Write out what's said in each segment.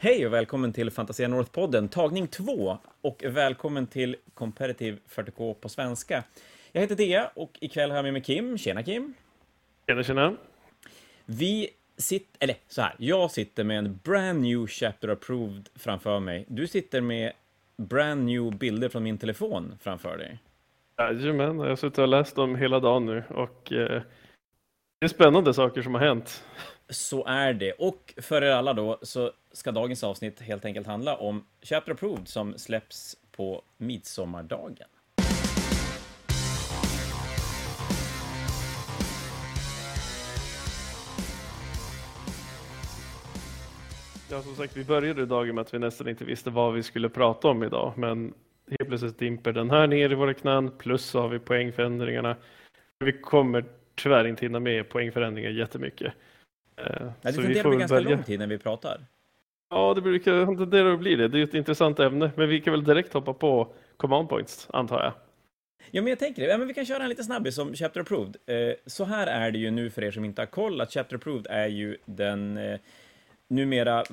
Hej och välkommen till Fantasia North-podden, tagning 2 och välkommen till Competitive 40K på svenska. Jag heter Dea och ikväll har jag med mig Kim. Tjena Kim! Tjena, tjena! Vi sitter, eller så här, jag sitter med en brand new chapter approved framför mig. Du sitter med brand new bilder från min telefon framför dig. Jajamän, jag har suttit och läst dem hela dagen nu och eh, det är spännande saker som har hänt. Så är det. Och för er alla då så ska dagens avsnitt helt enkelt handla om Chapter Approved som släpps på midsommardagen. Ja, som sagt, vi började dagen med att vi nästan inte visste vad vi skulle prata om idag, men helt plötsligt dimper den här ner i våra knän, plus så har vi poängförändringarna. Vi kommer tyvärr inte hinna med poängförändringar jättemycket. Eh, Nej, det tenderar att bli ganska börja... lång tid när vi pratar. Ja, det brukar tendera att bli det. Det är ett intressant ämne, men vi kan väl direkt hoppa på command points, antar jag. Ja, men jag tänker det. Ja, men vi kan köra en lite snabbis om Chapter Approved. Eh, så här är det ju nu för er som inte har koll, att Chapter Approved är ju den eh, numera,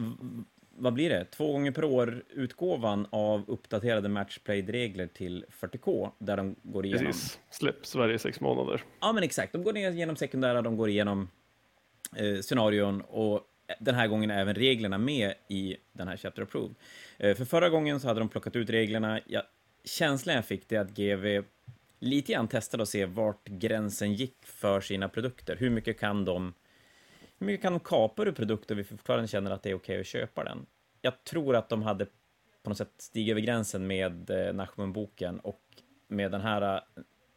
vad blir det, två gånger per år utgåvan av uppdaterade matchplay-regler till 40K, där de går igenom... Precis, släpps varje sex månader. Ja, men exakt. De går igenom sekundära, de går igenom eh, Eh, scenarion och den här gången är även reglerna med i den här Chapter Approved. Eh, för förra gången så hade de plockat ut reglerna. Ja, känslan jag fick det att GV lite grann testade att se vart gränsen gick för sina produkter. Hur mycket kan de hur mycket kan de kapa ur produkter vi fortfarande känner att det är okej okay att köpa den? Jag tror att de hade på något sätt stigit över gränsen med eh, Nachman-boken och med den här eh,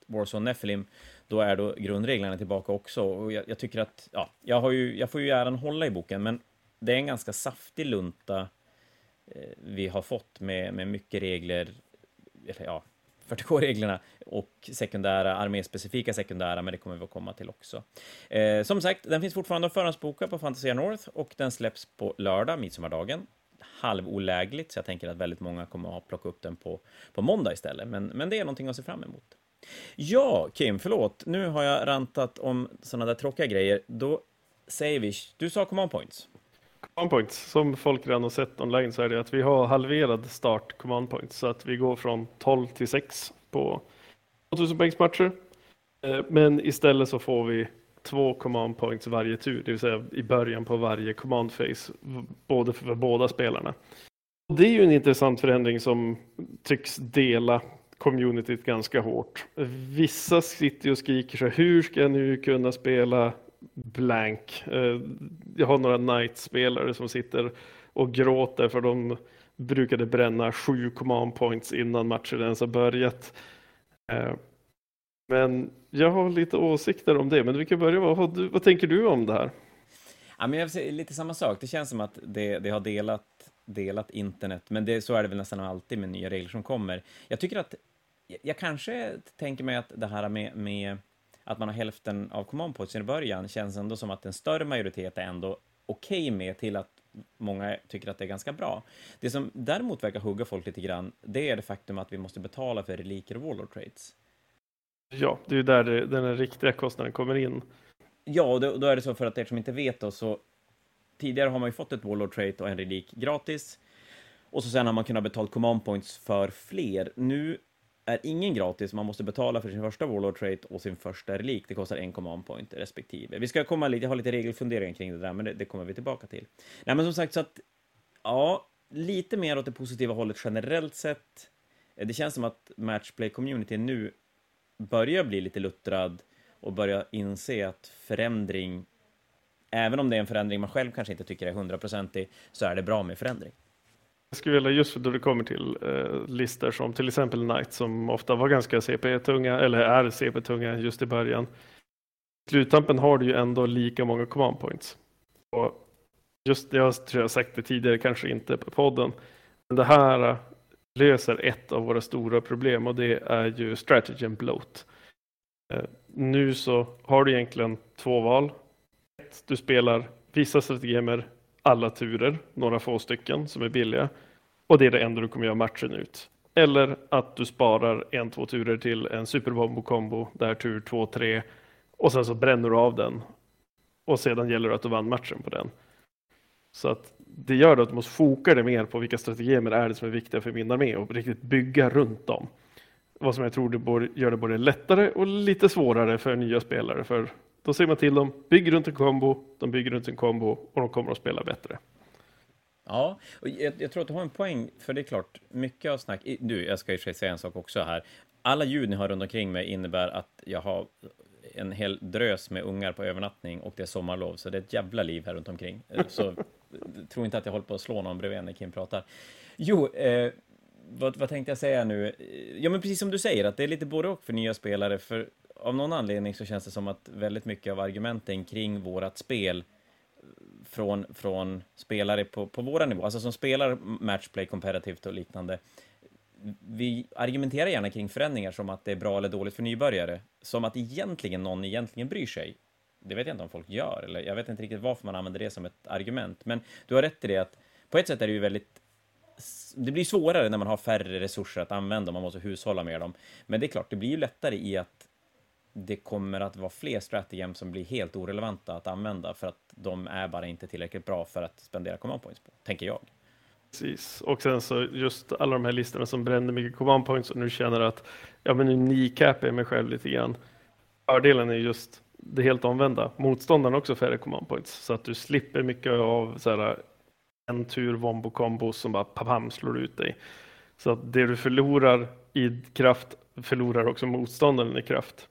Warzone Nephilim, då är då grundreglerna tillbaka också. Och jag, jag, tycker att, ja, jag, har ju, jag får ju äran hålla i boken, men det är en ganska saftig lunta eh, vi har fått med, med mycket regler, eller ja, 40K-reglerna och sekundära, arméspecifika sekundära, men det kommer vi att komma till också. Eh, som sagt, den finns fortfarande att förhandsboka på Fantasia North och den släpps på lördag, midsommardagen. Halvolägligt, så jag tänker att väldigt många kommer att plocka upp den på, på måndag istället, men, men det är någonting att se fram emot. Ja, Kim, förlåt. Nu har jag rantat om sådana där tråkiga grejer. Då säger vi, du sa command points. Command points, som folk redan har sett online så är det att vi har halverad start command points så att vi går från 12 till 6 på 2000 poängsmatcher. Eh, men istället så får vi två command points varje tur, det vill säga i början på varje command phase, både för båda spelarna. Det är ju en intressant förändring som tycks dela communityt ganska hårt. Vissa sitter och skriker så hur ska jag nu kunna spela blank? Eh, jag har några night-spelare som sitter och gråter för de brukade bränna sju command points innan matchen ens har börjat. Eh, men jag har lite åsikter om det, men vi kan börja. Vad, vad tänker du om det här? Ja, men jag säga lite samma sak. Det känns som att det, det har delat, delat internet, men det, så är det väl nästan alltid med nya regler som kommer. Jag tycker att, jag, kanske tänker mig att det här med, med att man har hälften av command points i början känns ändå som att en större majoritet är ändå okej okay med till att många tycker att det är ganska bra. Det som däremot verkar hugga folk lite grann, det är det faktum att vi måste betala för reliker och warlord trades. Ja, det är ju där den riktiga kostnaden kommer in. Ja, och då, då, är det så för att er som inte vet då, så tidigare har man ju fått ett warlord trait och en relik gratis. Och så sen har man kunnat betala command points för fler. Nu är ingen gratis, man måste betala för sin första Warlord Trait och sin första relik. Det kostar en command point respektive. Vi ska komma lite, jag har lite regelfunderingar kring det där, men det, det, kommer vi tillbaka till. Nej, men som sagt, så att ja, lite mer åt det positiva hållet generellt sett. Det känns som att Matchplay-communityn nu börjar bli lite luttrad och börjar inse att förändring, även om det är en förändring man själv kanske inte tycker är hundraprocentig, så är det bra med förändring. Jag skulle vilja just då det kommer till eh, listor som till exempel Knight som ofta var ganska CP-tunga eller är CP-tunga just i början. I sluttampen har du ju ändå lika många command points. Och just det, jag tror jag sagt det tidigare, kanske inte på podden, men det här eh, löser ett av våra stora problem och det är ju strategy and bloat. Eh, nu så har du egentligen två val. Ett, du spelar vissa strategemer alla turer, några få stycken som är billiga. Och det är det enda du kommer göra matchen ut. Eller att du sparar en, två turer till en superbombo-kombo, där tur två, tre och sen så bränner du av den. Och sedan gäller det att du vann matchen på den. Så att det gör att du måste foka dig mer på vilka strategier är det som är viktiga för min armé och riktigt bygga runt dem. Vad som jag tror det gör det både lättare och lite svårare för nya spelare. För då säger man till dem, bygg runt en kombo, de bygger runt en kombo och de kommer att spela bättre. Ja, och jag, jag, tror att du har en poäng, för det är klart, mycket av snack... Du, jag ska ju säga en sak också här. Alla ljud ni har runt omkring mig innebär att jag har en hel drös med ungar på övernattning och det är sommarlov, så det är ett jävla liv här runt omkring. Eh, så tro inte att jag håller på att slå någon bredvid när Kim pratar. Jo, eh, vad, vad tänkte jag säga nu? Ja, men precis som du säger, att det är lite både och för nya spelare, för av någon anledning så känns det som att väldigt mycket av argumenten kring vårat spel från, från spelare på, på våra nivå, alltså som spelar matchplay komparativt och liknande, vi argumenterar gärna kring förändringar som att det är bra eller dåligt för nybörjare, som att egentligen någon egentligen bryr sig. Det vet jag inte om folk gör, eller jag vet inte riktigt varför man använder det som ett argument, men du har rätt i det att på ett sätt är det ju väldigt det blir svårare när man har färre resurser att använda, man måste hushålla med dem. Men det är klart, det blir ju lättare i att det kommer att vara fler strategem som blir helt orelevanta att använda för att de är bara inte tillräckligt bra för att spendera command points på, tänker jag. Precis, och sen så just alla de här listorna som bränner mycket command points och nu känner att ja, men nu kneecapar jag mig själv lite grann. Fördelen är just det helt omvända. Motståndaren också färre command points så att du slipper mycket av så här, en tur vombo kombos som bara pam slår ut dig. Så att det du förlorar i kraft förlorar också motståndaren i kraft.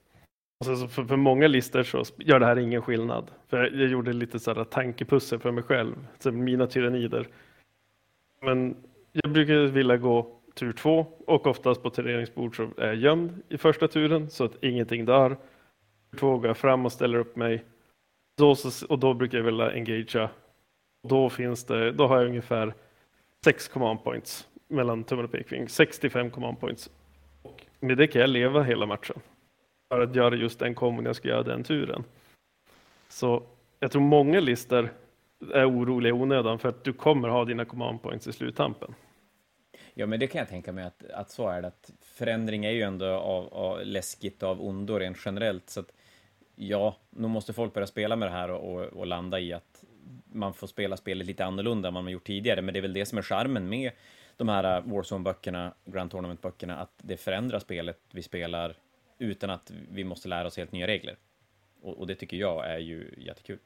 Alltså för, för, många listor så gör det här ingen skillnad. För jag gjorde lite så här tankepussel för mig själv, så mina tyrannider. Men jag brukar vilja gå tur två och oftast på turneringsbord så är jag gömd i första turen så att ingenting dör. Tur två går jag fram och ställer upp mig då, och då brukar jag vilja engagea. Då, finns det, då har jag ungefär 6 command points mellan tummen och pekfingret, 65 command points. Och med det kan jag leva hela matchen för att göra just den kombon jag ska göra den turen. Så jag tror många lister är oroliga i onödan för att du kommer ha dina command points i sluttampen. Ja, men det kan jag tänka mig att, att så är det. Att förändring är ju ändå av, av läskigt av ondo rent generellt. Så att, ja, nu måste folk börja spela med det här och, och, och, landa i att man får spela spelet lite annorlunda än vad man gjort tidigare. Men det är väl det som är charmen med de här Warzone-böckerna, Grand Tournament-böckerna, att det förändrar spelet vi spelar utan att vi måste lära oss helt nya regler. Och, och, det tycker jag är ju jättekul.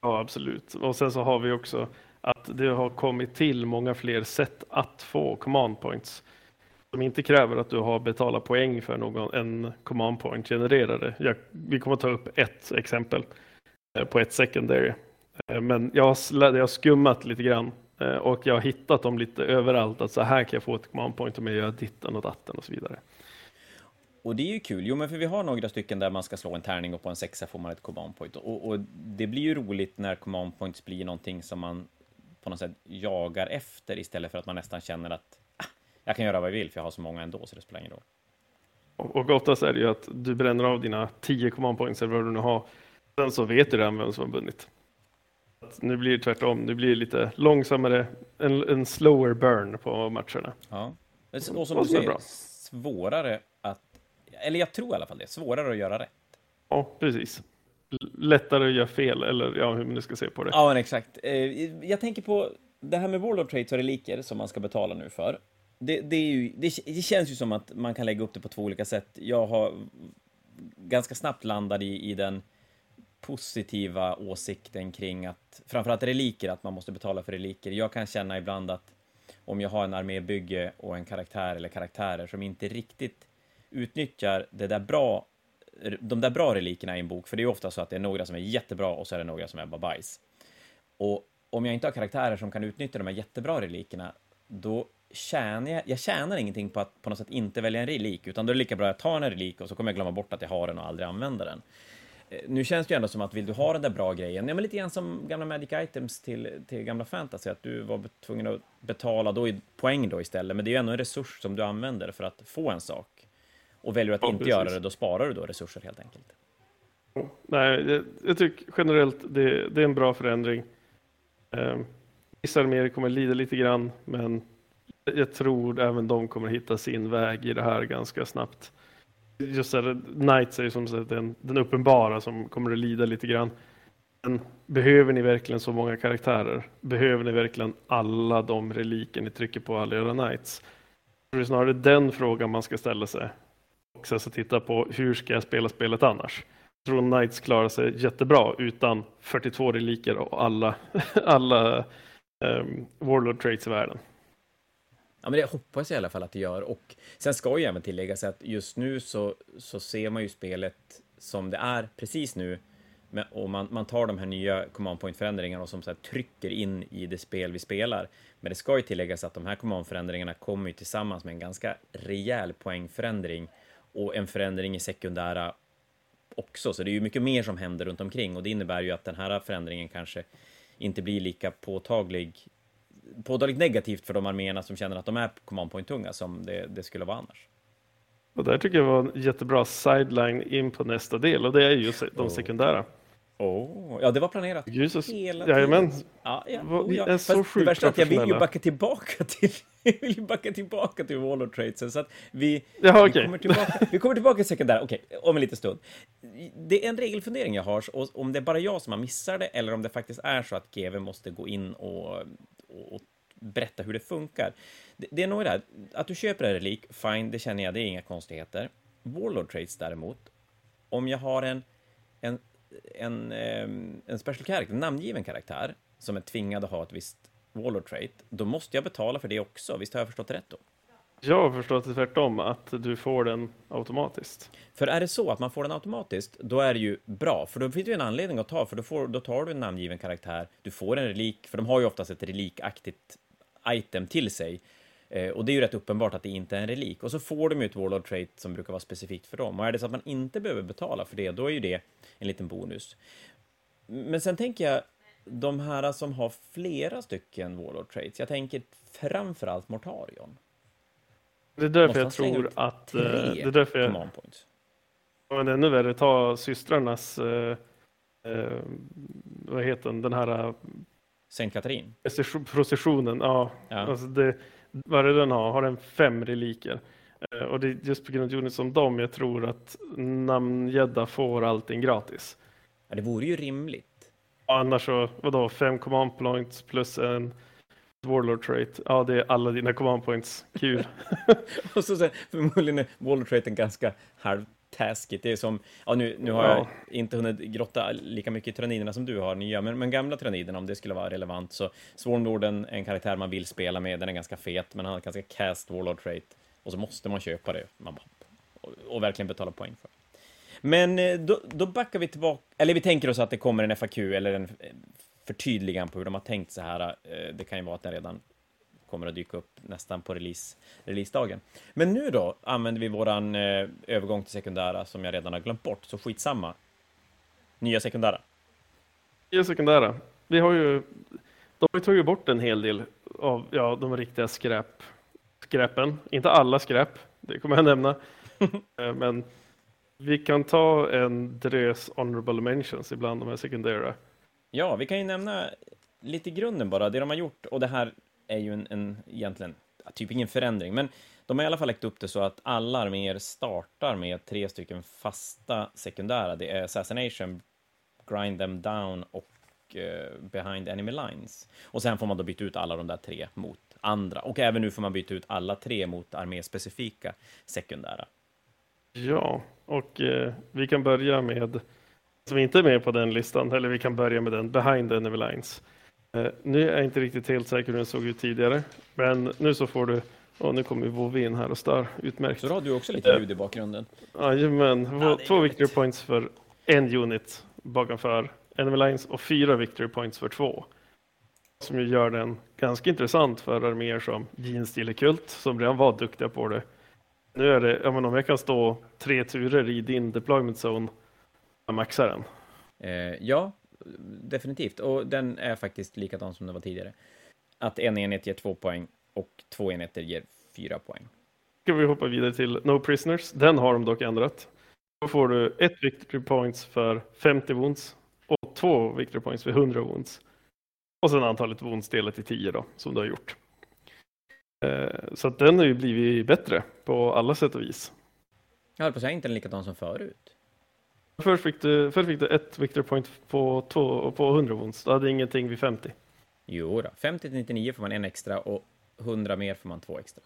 Ja, absolut. Och sen så har vi också att det har kommit till många fler sätt att få command points som inte kräver att du har betalat poäng för någon, en command point genererare. Jag, vi kommer ta upp ett exempel eh, på ett secondary. Eh, men jag har, jag har skummat lite grann eh, och jag har hittat dem lite överallt. Att så här kan jag få ett command point om jag gör ditten och datten och så vidare. Och det är ju kul, jo men för vi har några stycken där man ska slå en tärning och på en sexa får man ett command point. Och, och, det blir ju roligt när command points blir någonting som man på något sätt jagar efter istället för att man nästan känner att ah, jag kan göra vad jag vill för jag har så många ändå så det spelar ingen roll. Och, och oftast är det ju att du bränner av dina tio command points eller vad du nu har. Sen så vet du redan vem som har vunnit. Nu blir det tvärtom, nu blir det lite långsammare, en, en slower burn på matcherna. Ja, och som du säger, svårare eller jag tror i alla fall det. Svårare att göra rätt. Ja, precis. Lättare att göra fel, eller ja, hur man nu ska se på det. Ja, men exakt. Eh, jag tänker på det här med World of Trades och reliker som man ska betala nu för. Det, det, ju, det, det, känns ju som att man kan lägga upp det på två olika sätt. Jag har ganska snabbt landat i, i den positiva åsikten kring att, framförallt reliker, att man måste betala för reliker. Jag kan känna ibland att om jag har en armébygge och en karaktär eller karaktärer som inte riktigt utnyttjar det där bra, de där bra relikerna i en bok, för det är ofta så att det är några som är jättebra och så är det några som är bara bajs. Och om jag inte har karaktärer som kan utnyttja de här jättebra relikerna, då tjänar jag, jag tjänar ingenting på att på något sätt inte välja en relik, utan då är det lika bra att jag tar en relik och så kommer jag glömma bort att jag har den och aldrig använda den. Eh, nu känns det ju ändå som att vill du ha den där bra grejen, ja men lite grann som gamla Magic Items till, till gamla Fantasy, att du var tvungen att betala då i poäng då istället, men det är ju ändå en resurs som du använder för att få en sak. Och väljer du att ja, inte precis. göra det, då sparar du då resurser helt enkelt. Nej, jag, jag tycker generellt det, det, är en bra förändring. Eh, vissa arméer kommer lida lite grann, men jag tror även de kommer hitta sin väg i det här ganska snabbt. Just det, Knights är som sagt den, den uppenbara som kommer att lida lite grann. Men behöver ni verkligen så många karaktärer? Behöver ni verkligen alla de reliker ni trycker på alla era knights? Det är snarare den frågan man ska ställa sig. Och så titta på hur ska jag spela spelet annars? Jag tror Knights klarar sig jättebra utan 42 reliker och alla, alla um, Warlord traits i världen. Ja, men det hoppas jag i alla fall att det gör. Och sen ska ju även tilläggas att just nu så, så ser man ju spelet som det är precis nu. Och man, man tar de här nya command point-förändringarna och som så trycker in i det spel vi spelar. Men det ska ju tilläggas att de här command-förändringarna kommer ju tillsammans med en ganska rejäl poängförändring och en förändring i sekundära också. Så det är ju mycket mer som händer runt omkring och det innebär ju att den här förändringen kanske inte blir lika påtaglig påtagligt negativt för de arméerna som känner att de är command point-tunga som det, det skulle vara annars. Och där tycker jag var en jättebra sideline in på nästa del och det är ju de sekundära. Oh, ja, det var planerat. Jesus. Hela Jajamän. Ja, ja. Oh, ja. är så sjukt det värsta är att jag vill ju backa tillbaka till, jag vill ju backa tillbaka till Wall of Trades, så att vi, vi, okay. kommer tillbaka, vi kommer tillbaka till sekundära, okej, okay, om en liten stund. Det är en regelfundering jag har, och om det är bara jag som har missat det, eller om det faktiskt är så att GV måste gå in och, och, berätta hur det funkar. Det, det är nog det här, att du köper en relik, fine, det känner jag, det är inga konstigheter. Warlord Trades däremot, om jag har en, en en, en special character, en namngiven karaktär, som är tvingad att ha ett visst Warlord trait, då måste jag betala för det också. Visst har jag förstått det rätt då? Jag har förstått det tvärtom, att du får den automatiskt. För är det så att man får den automatiskt, då är det ju bra, för då finns det ju en anledning att ta, för då, får, då tar du en namngiven karaktär, du får en relik, för de har ju oftast ett relikaktigt item till sig, Eh, och det är ju rätt uppenbart att det inte är en relik. Och så får de ju ett Warlord Trait som brukar vara specifikt för dem. Och är det så att man inte behöver betala för det, då är ju det en liten bonus. Men sen tänker jag, de här som har flera stycken Warlord Traits, jag tänker framförallt Mortarion. Det är därför jag tror att... Eh, det är därför jag... Points. Men ännu värre, ta systrarnas... Eh, eh, vad heter den, den här... Saint Katarin? Processionen, ja. ja. Alltså det, vad är det den har? Har den fem reliker? Eh, och det är just på grund av som dem jag tror att namngädda får allting gratis. Ja, det vore ju rimligt. Annars så, vadå, fem command points plus en Warlord trait. Ja, det är alla dina command points. Kul. och så sen, förmodligen är Warlord traiten ganska halv taskigt. Det är som, ja nu, nu har ja. jag inte hunnit grotta lika mycket i tyranniderna som du har nya, men, men gamla tyranniderna, om det skulle vara relevant, så Swarmlorden är en karaktär man vill spela med, den är ganska fet, men han har ganska cast Warlord trait, och så måste man köpa det, man bara, och, och, verkligen betala poäng för. Men eh, då, då backar vi tillbaka, eller vi tänker oss att det kommer en FAQ eller en förtydligan på hur de har tänkt så här. Eh, det kan ju vara att den redan kommer att dyka upp nästan på release, releasedagen. Men nu då använder vi våran eh, övergång till sekundära som jag redan har glömt bort, så skitsamma. Nya sekundära. Nya sekundära. Vi har ju, de har tagit bort en hel del av ja, de riktiga skräp, skräpen. Inte alla skräp, det kommer jag nämna. Eh, men vi kan ta en drös honorable mentions ibland de här sekundära. Ja, vi kan ju nämna lite grunden bara, det de har gjort, och det här är ju en, en egentligen, typ ingen förändring, men de har i alla fall läckt upp det så att alla arméer startar med tre stycken fasta sekundära. Det är Assassination, Grind them down och uh, Behind Enemy Lines. Och sen får man då byta ut alla de där tre mot andra. Och även nu får man byta ut alla tre mot arméspecifika sekundära. Ja, och eh, vi kan börja med, som inte är med på den listan, eller vi kan börja med den Behind Enemy Lines. Eh, nu är jag inte riktigt helt säker hur den såg ut tidigare, men nu så får du och nu kommer Vove in här och stör. Utmärkt. Så har du också lite ljud i bakgrunden. Jajamän, ja, två victory points för en unit bakom Enemy Lines och fyra victory points för två. Som ju gör den ganska intressant för arméer som Jean Kult som redan var duktiga på det. Nu är det, ja men om jag kan stå tre turer i din deployment zone, jag maxar den. Eh, ja, definitivt. Och den är faktiskt likadan som den var tidigare. Att en enhet ger två poäng och två enheter ger fyra poäng. Ska vi hoppa vidare till No Prisoners. Den har de dock ändrat. Då får du ett victory points för 50 wounds och två victory points för 100 wounds. Och sen antalet wounds delat till 10 då, som du har gjort. Eh, så att den har ju blivit bättre på alla sätt och vis. Jag höll på att säga, inte den likadan som förut? Först fick du, först fick du ett victory point på, två, på 100 wounds. Du hade ingenting vid 50. Jo då, 50 till 99 får man en extra och 100 mer får man två extra.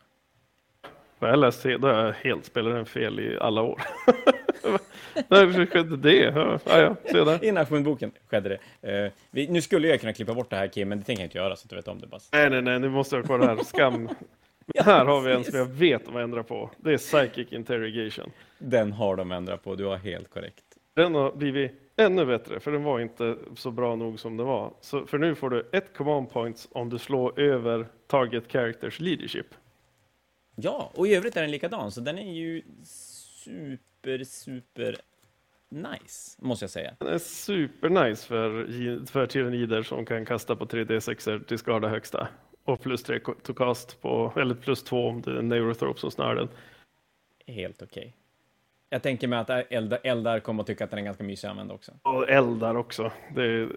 Jag har läst fel, då har jag helt spelat den fel i alla år. När skedde det? Ja, ja, se där. I nationsboken skedde det. Uh, vi, nu skulle jag kunna klippa bort det här Kim, men det tänker jag inte göra så att du vet om det bara. Nej, nej, nej, nu måste jag det här. Skam. ja, här har vi en som jag vet de ändrar på. Det är Psychic Interrogation. Den har de ändrat på, du har helt korrekt. Den har blivit ännu bättre, för den var inte så bra nog som det var. Så för nu får du ett command points om du slår över target characters leadership. Ja, och i övrigt är den likadan, så den är ju super, super nice, måste jag säga. Den är super nice för, för tyrannider som kan kasta på 3D6 till skada högsta. Och plus 3 to cast på, eller plus 2 om det är Neurothorpe som snör den. Helt okej. Okay. Jag tänker mig att eldar, eldar kommer att tycka att den är ganska mysig att använda också. Och eldar också. Det är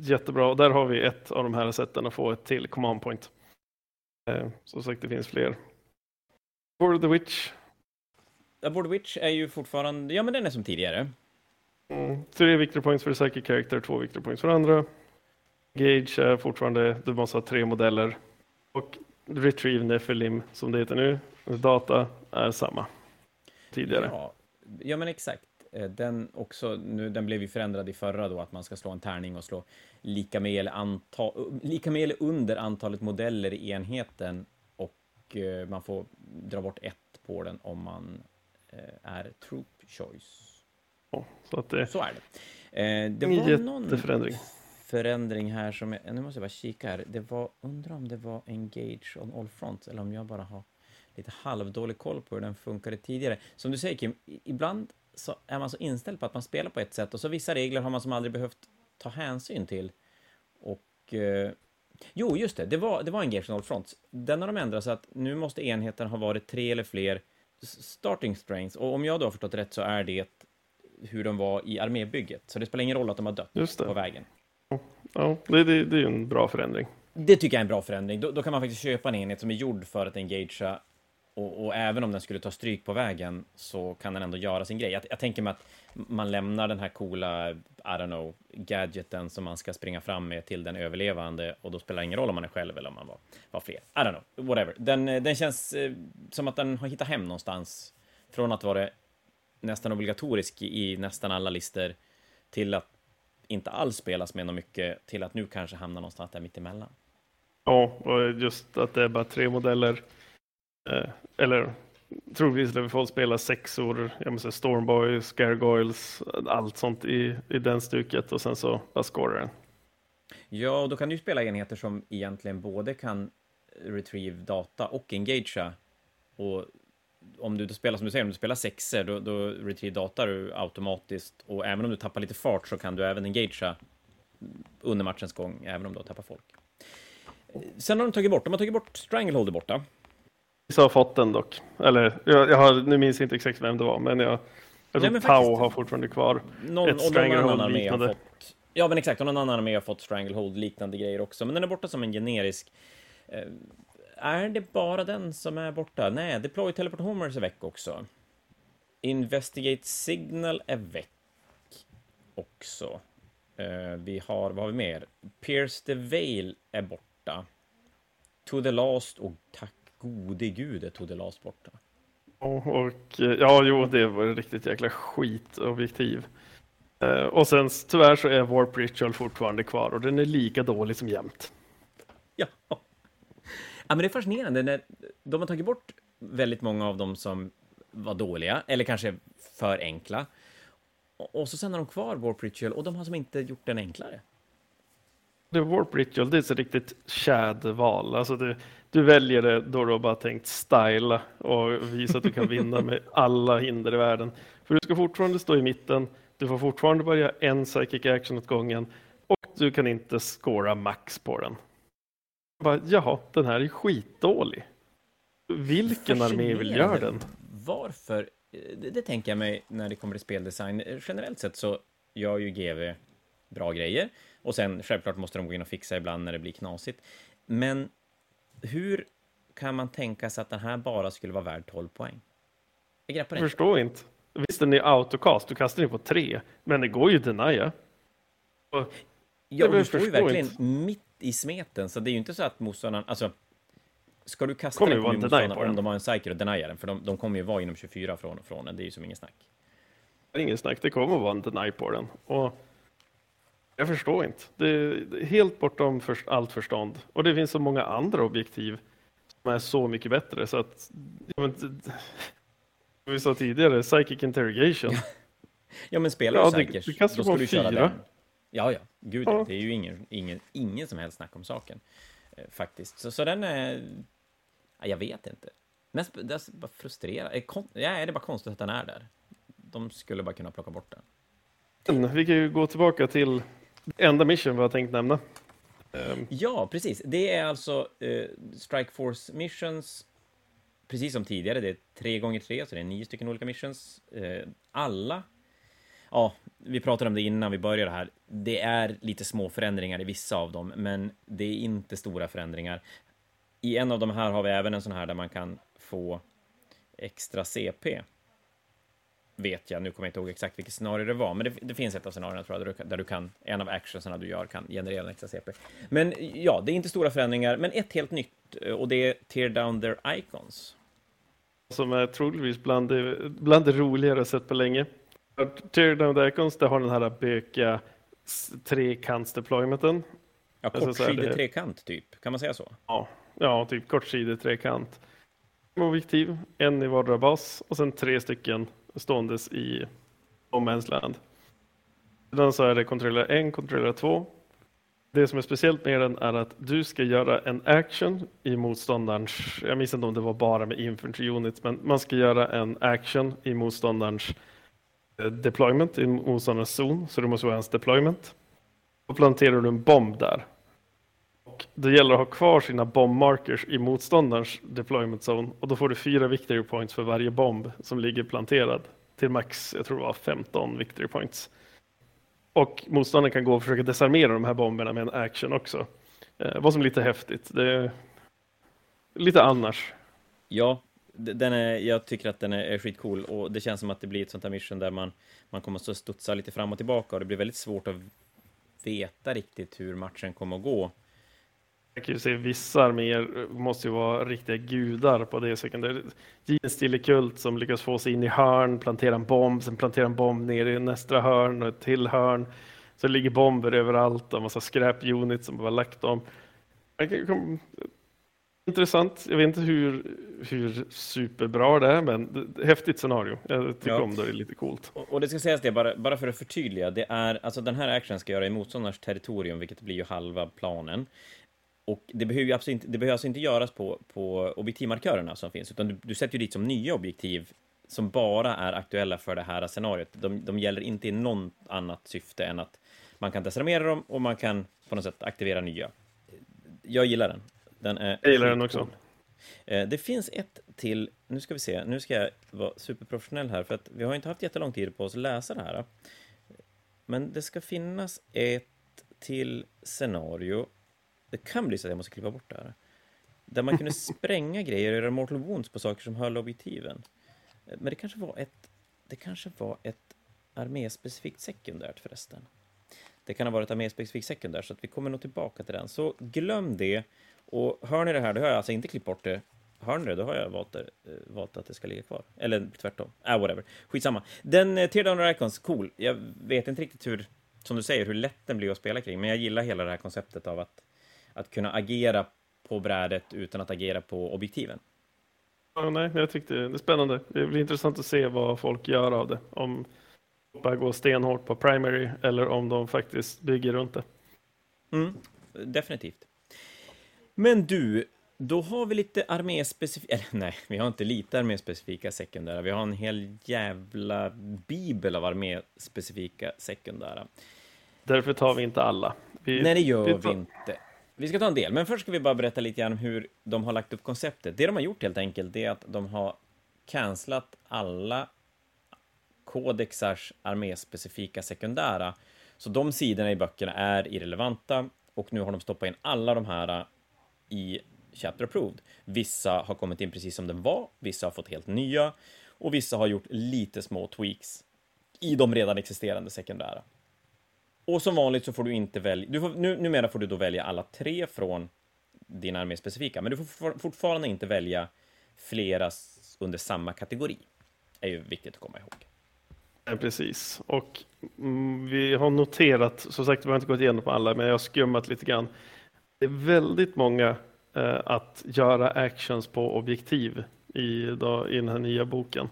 jättebra. Och där har vi ett av de här sätten att få ett till command point. Eh, som sagt, det finns fler. Board the Witch. Board the Witch är ju fortfarande, ja men den är som tidigare. Mm. Tre victory points för psychic character, två victory points för andra. Gage är fortfarande, du måste ha tre modeller. Och Retrieve Nephilim, som det heter nu, data är samma tidigare. Ja, ja men exakt. Eh, den, också, nu, den blev ju förändrad i förra då, att man ska slå en tärning och slå lika med eller, antal, lika med eller under antalet modeller i enheten och eh, man får dra bort ett på den om man är troop choice. Ja, så, att det, så är det. Eh, det var någon förändring. här som jag, nu måste jag bara kika här. Det var, undrar om det var engage on all fronts eller om jag bara har lite halvdålig koll på hur den funkade tidigare. Som du säger Kim, ibland så är man så inställd på att man spelar på ett sätt och så vissa regler har man som aldrig behövt ta hänsyn till. Och eh, jo, just det, det var, det var Engage All Fronts. Den har de ändrat så att nu måste enheten ha varit tre eller fler starting strengths och om jag då har förstått rätt så är det hur de var i armébygget. Så det spelar ingen roll att de har dött på vägen. Ja, det, det, det är en bra förändring. Det tycker jag är en bra förändring. Då, då, kan man faktiskt köpa en enhet som är gjord för att engagea och, och, även om den skulle ta stryk på vägen så kan den ändå göra sin grej. Jag, jag tänker mig att man lämnar den här coola, I don't know, gadgeten som man ska springa fram med till den överlevande och då spelar det ingen roll om man är själv eller om man var, var fler. I don't know, whatever. Den, eh, den känns eh, som att den har hittat hem någonstans från att vara nästan obligatorisk i, i nästan alla lister till att inte alls spelas med något mycket till att nu kanske hamna någonstans där mittemellan. Ja, och just att det är bara tre modeller Eh, eller troligtvis lär vi få spela sexor, jag måste Stormboy, Gargoyles, allt sånt i, i den stuket och sen så bara scorar den. Ja, och då kan du spela enheter som egentligen både kan retrieve data och engagea. Och om du då spelar som du säger, om du spelar sexer, då, då retrieve data du automatiskt och även om du tappar lite fart så kan du även engagea under matchens gång, även om du har tappat folk. Eh, sen har de tagit bort, de har tagit bort Stranglehold borta. Har fått den dock. Eller jag, jag har, nu minns jag inte exakt vem det var, men jag, jag tror Tau har fortfarande kvar någon, ett Stranglehold liknande. Fått, ja, men exakt. Och någon annan armé har fått Stranglehold liknande grejer också. Men den är borta som en generisk. Eh, är det bara den som är borta? Nej, Deploy Teleport Homers är väck också. Investigate Signal är väck också. Eh, vi har, vad har vi mer? Pierce the Veil är borta. To the Last och tack gode gud är Tode Las borta. Och, och ja, jo, det var en riktigt jäkla skitobjektiv. Uh, och sen tyvärr så är Warp Ritual fortfarande kvar och den är lika dålig som jämt. Ja. ja, men det är fascinerande när de har tagit bort väldigt många av dem som var dåliga eller kanske för enkla. Och så sen har de kvar Warp Ritual och de har som inte gjort den enklare. The Warp Ritual, det är ett riktigt Chad-val. Alltså det, du väljer det då du har bara tänkt styla och visa att du kan vinna med alla hinder i världen. För du ska fortfarande stå i mitten, du får fortfarande börja en psychic action åt gången och du kan inte scora max på den. Bara, Jaha, den här är skitdålig. Vilken armé vill göra den? Varför? Det, det tänker jag mig när det kommer till speldesign. Generellt sett så gör ju GV bra grejer. Och sen självklart måste de gå in och fixa ibland när det blir knasigt. Men hur kan man tänka sig att den här bara skulle vara värd 12 poäng? Jag greppar inte. förstår inte. Visst, den är autocast, du kastar den på tre, men det går ju att denia. Och, ja, du står ju verkligen inte. mitt i smeten, så det är ju inte så att motståndaren, alltså Ska du kasta den på motståndaren om de har en psyker och denia den? För de, de kommer ju vara inom 24 från, från den, det är ju som ingen snack. Det är ingen snack, det kommer att vara en deny på den. Och jag förstår inte. Det är helt bortom för, allt förstånd. Och det finns så många andra objektiv som är så mycket bättre så att men, vi sa tidigare, psychic interrogation. ja, men spelar du ja, psychic, då ska du köra den. Ja, ja, gud ja. Det är ju ingen, ingen, ingen som helst snack om saken. Eh, faktiskt. Så, så den är... Ja, jag vet inte. Mest det är bara frustrerande. Ja, är det bara konstigt att den är där? De skulle bara kunna plocka bort den. Vi kan ju gå tillbaka till enda mission vi har tänkt nämna. Ehm. Ja, precis. Det är alltså eh, Strike Force Missions, precis som tidigare. Det är tre gånger tre, så det är nio stycken olika missions. Eh, alla, ja, vi pratade om det innan vi började här. Det är lite små förändringar i vissa av dem, men det är inte stora förändringar. I en av de här har vi även en sån här där man kan få extra CP vet jag, nu kommer jag inte ihåg exakt vilket scenario det var, men det, det finns ett av scenarierna tror jag, där du, där du kan, en av actionsarna du gör kan generera en extra CP. Men ja, det är inte stora förändringar, men ett helt nytt, och det är Tear Down Their Icons. Som är troligtvis bland det, bland det roligare sett på länge. Tear Down Their Icons, det har den här bökiga trekantsdeploymenten. Ja, kortsidig trekant typ, kan man säga så? Ja, ja typ kortsidig trekant. Objektiv, en i vardera bas och sen tre stycken ståendes i Omens land. Sedan så är det kontrollera 1, kontrollera 2. Det som är speciellt med den är att du ska göra en action i motståndarens, jag minns inte om det var bara med infantry units, men man ska göra en action i motståndarens eh, deployment, i motståndarens zon, så det måste vara hans deployment. Då planterar du en bomb där. Och det gäller att ha kvar sina bombmarkers i motståndarens deployment zone och då får du fyra victory points för varje bomb som ligger planterad till max, jag tror det var 15 victory points. Och motståndaren kan gå och försöka desarmera de här bomberna med en action också. Eh, vad som är lite häftigt. Det är lite annars. Ja, den är, jag tycker att den är, är skitcool och det känns som att det blir ett sånt här mission där man, man kommer att studsa lite fram och tillbaka och det blir väldigt svårt att veta riktigt hur matchen kommer att gå. Jag kan ju se vissa arméer måste ju vara riktiga gudar på det sättet. Jeans kult som lyckas få sig in i hörn, plantera en bomb, sen plantera en bomb ner i nästa hörn och ett till hörn. Så det ligger bomber överallt och massa skräp units som bara lagt dem. Intressant. Jag vet inte hur, hur superbra det är, men häftigt scenario. Jag tycker ja. om det, det är lite coolt. Och, och, det ska sägas det, bara, bara för att förtydliga, det är alltså den här action ska göra i motståndarens territorium, vilket blir ju halva planen. Och det behöver alltså inte, det behöver alltså inte göras på, på objektivmarkörerna som finns, utan du, du sätter ju dit som nya objektiv som bara är aktuella för det här scenariot. De, de gäller inte i något annat syfte än att man kan desarmera dem och man kan på något sätt aktivera nya. Jag gillar den. den är jag gillar den också. Eh, det finns ett till, nu ska vi se, nu ska jag vara superprofessionell här, för att vi har inte haft jättelång tid på oss att läsa det här. Men det ska finnas ett till scenario det kan bli så att jag måste klippa bort det här. Där man kunde spränga grejer och göra mortal wounds på saker som höll objektiven. Men det kanske var ett, det kanske var ett arméspecifikt sekundärt förresten. Det kan ha varit arméspecifikt sekundärt, så att vi kommer nog tillbaka till den. Så glöm det. Och hör ni det här, då har jag alltså inte klippt bort det. Hör ni det, då har jag valt, det, eh, valt att det ska ligga kvar. Eller tvärtom. Ah, whatever. Skitsamma. Den eh, Teardown Icons, cool. Jag vet inte riktigt hur, som du säger, hur lätt den blir att spela kring, men jag gillar hela det här konceptet av att att kunna agera på brädet utan att agera på objektiven. Ja, nej, jag tyckte det är spännande. Det blir intressant att se vad folk gör av det. Om de bara går stenhårt på primary eller om de faktiskt bygger runt det. Mm, definitivt. Men du, då har vi lite arméspecifika, eller nej, vi har inte lite arméspecifika sekundära, vi har en hel jävla bibel av arméspecifika sekundära. Därför tar vi inte alla. Vi, nej, det gör vi, tar... vi inte. Vi ska ta en del, men först ska vi bara berätta lite grann om hur de har lagt upp konceptet. Det de har gjort helt enkelt, det är att de har cancelat alla kodexars arméspecifika sekundära. Så de sidorna i böckerna är irrelevanta och nu har de stoppat in alla de här i Chapter Approved. Vissa har kommit in precis som den var, vissa har fått helt nya och vissa har gjort lite små tweaks i de redan existerande sekundära. Och som vanligt så får du inte välja, du får, nu, numera får du då välja alla tre från din armé specifika, men du får fortfarande inte välja flera under samma kategori. Det är ju viktigt att komma ihåg. Ja, precis, och mm, vi har noterat, som sagt, vi har inte gått igenom alla, men jag har skummat lite grann. Det är väldigt många eh, att göra actions på objektiv i, då, i den här nya boken.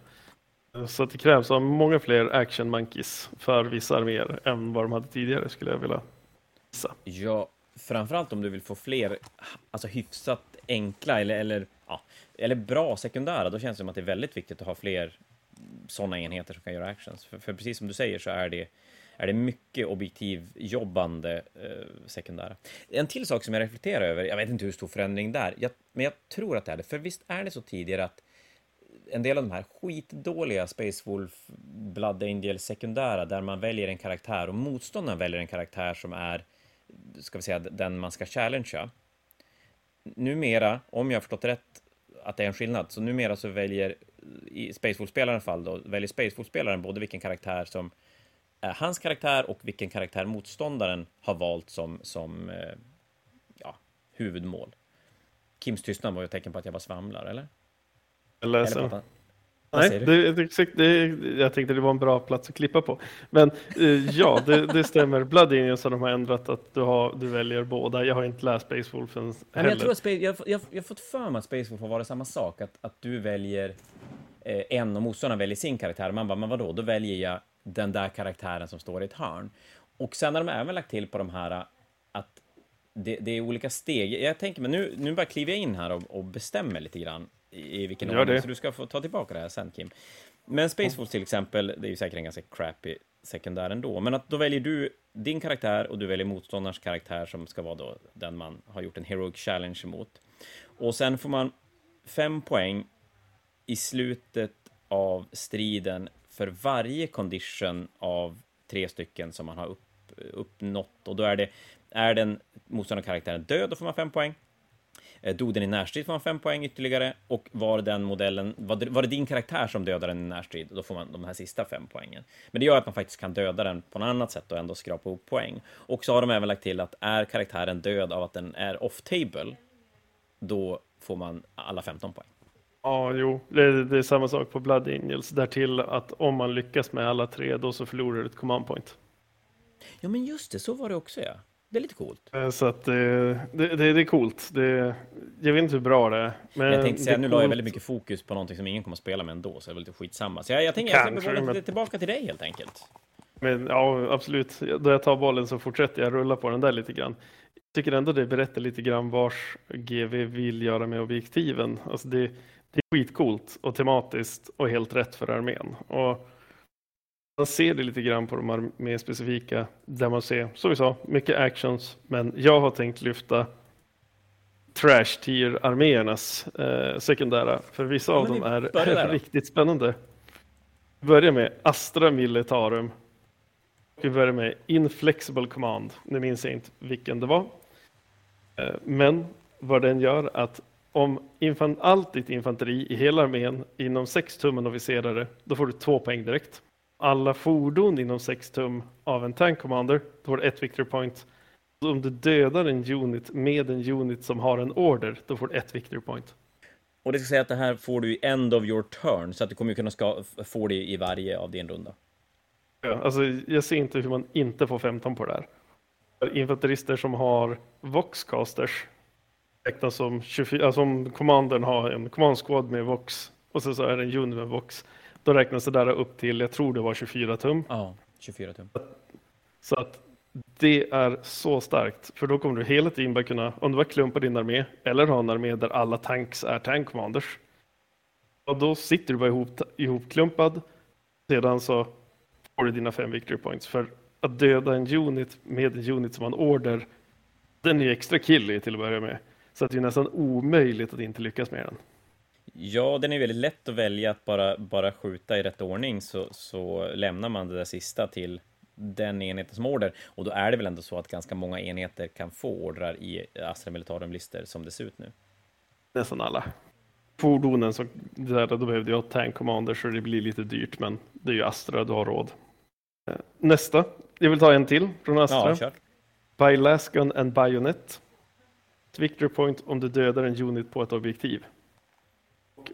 Så det krävs av många fler action monkeys för vissa arméer än vad de hade tidigare skulle jag vilja gissa. Ja, framförallt om du vill få fler alltså hyfsat enkla eller, eller, ja, eller bra sekundära, då känns det som att det är väldigt viktigt att ha fler sådana enheter som kan göra actions. För, för precis som du säger så är det, är det mycket objektivjobbande eh, sekundära. En till sak som jag reflekterar över, jag vet inte hur stor förändring det är, jag, men jag tror att det är det, för visst är det så tidigare att en del av de här skitdåliga Space Wolf Blood Angel sekundära där man väljer en karaktär och motståndaren väljer en karaktär som är, ska vi säga, den man ska challengea. Numera, om jag har förstått rätt, att det är en skillnad, så numera så väljer i Space Wolf-spelarens fall då, väljer Space Wolf-spelaren både vilken karaktär som är hans karaktär och vilken karaktär motståndaren har valt som, som eh, ja, huvudmål. Kims tystnad var ju ett tecken på att jag var svamlar, eller? Läser. Nej, det, det, det, jag tänkte det var en bra plats att klippa på. Men eh, ja, det, det stämmer. Blood Indians har de har ändrat att du, har, du väljer båda. Jag har inte läst Space Wolfen heller. jag, tror att Space, jag, jag, jag har fått för mig att Space Wolf har varit samma sak. Att, att du väljer eh, en och motståndaren väljer sin karaktär. Man bara, men vadå, då väljer jag den där karaktären som står i ett hörn. Och sen har de även lagt till på de här att det, det är olika steg. Jag tänker, men nu, nu bara kliver jag in här och, och bestämmer lite grann i vilken ordning, så du ska få ta tillbaka det här sen Kim. Men Space Force till exempel, det är ju säkert en ganska crappy sekundär ändå, men att då väljer du din karaktär och du väljer motståndarens karaktär som ska vara då den man har gjort en heroic challenge mot. Och sen får man fem poäng i slutet av striden för varje condition av tre stycken som man har upp, uppnått. Och då är det, är den motståndarkaraktären död, då får man fem poäng. Eh, dog den i närstrid får man fem poäng ytterligare och var den modellen, var det, var det din karaktär som dödade den i närstrid, då får man de här sista fem poängen. Men det gör att man faktiskt kan döda den på något annat sätt och ändå skrapa ihop poäng. Och så har de även lagt till att är karaktären död av att den är off-table, då får man alla 15 poäng. Ja, jo, det är, det är samma sak på Blood Angels. Därtill att om man lyckas med alla tre, då så förlorar du ett command point. Ja, men just det, så var det också ja. Det är lite coolt. Eh, så att det, det, det är coolt. Det, jag vet inte hur bra det är. Men jag tänkte säga, nu la jag väldigt mycket fokus på någonting som ingen kommer att spela med ändå, så det är lite skitsamma. Så jag, jag tänker att jag ska men... tillbaka till dig helt enkelt. Men ja, absolut. Då jag tar bollen så fortsätter jag rulla på den där lite grann. Jag tycker ändå det berättar lite grann vars GV vill göra med objektiven. Alltså det, det är skitcoolt och tematiskt och helt rätt för armén. Och man ser det lite grann på de här mer specifika där man ser, som vi sa, mycket actions. Men jag har tänkt lyfta trash tier arméernas eh, sekundära, för vissa av dem är riktigt spännande. Vi börjar med Astra Militarum. Vi börjar med Inflexible Command. Nu minns jag inte vilken det var. Eh, men vad den gör att om allt ditt infanteri i hela armén inom 6 tum officerare, då får du två poäng direkt alla fordon inom 6 tum av en tank commander, då får du ett victory point. Om du dödar en unit med en unit som har en order, då får du ett victory point. Och det ska säga att det här får du i end of your turn, så att du kommer kunna ska, få det i varje av din runda. Ja, alltså jag ser inte hur man inte får 15 på det här. Infanterister som har voxcasters räknas som 24, alltså om commandern har en command med vox och så, så är det en unit med vox då räknas det där upp till, jag tror det var 24 tum. Ja, 24 tum. Så att det är så starkt, för då kommer du hela tiden bara kunna, om du var klumpa din armé, eller ha en armé där alla tanks är tank commanders, och då sitter du bara ihop, ihopklumpad, sedan så får du dina fem victory points. För att döda en unit med en unit som har en order, den är ju extra killig till att börja med. Så att det är nästan omöjligt att inte lyckas med den. Ja, den är väldigt lätt att välja att bara, bara skjuta i rätt ordning så, så lämnar man det där sista till den enheten som order. Och då är det väl ändå så att ganska många enheter kan få ordrar i Astra Militarum-listor som det ser ut nu. Nästan alla. fordonen så där, då behövde jag tank commander så det blir lite dyrt men det är ju Astra, du har råd. Eh, nästa, jag vill ta en till från Astra. Ja, kör. By Lasgun and Bayonet. Victory point om du dödar en unit på ett objektiv.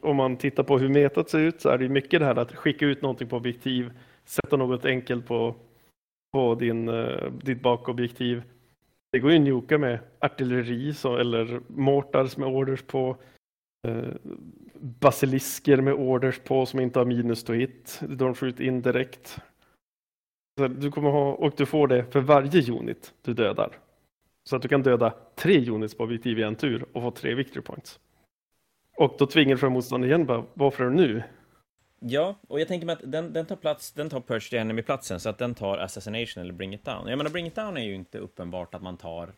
Om man tittar på hur metat ser ut så är det mycket det här att skicka ut någonting på objektiv, sätta något enkelt på, på din, eh, ditt bakobjektiv. Det går ju att njuka med artilleri så, eller mortars med orders på, eh, basilisker med orders på som inte har minus to hit. De skjuter in direkt. Så du kommer ha, och du får det för varje unit du dödar. Så att du kan döda tre units på objektiv i en tur och få tre victory points. Och då tvingar du fram motståndaren igen bara, varför nu? Ja, och jag tänker mig att den, den tar plats, den tar Purge the Enemy-platsen, så att den tar Assassination eller Bring It Down. Jag menar, Bring It Down är ju inte uppenbart att man tar...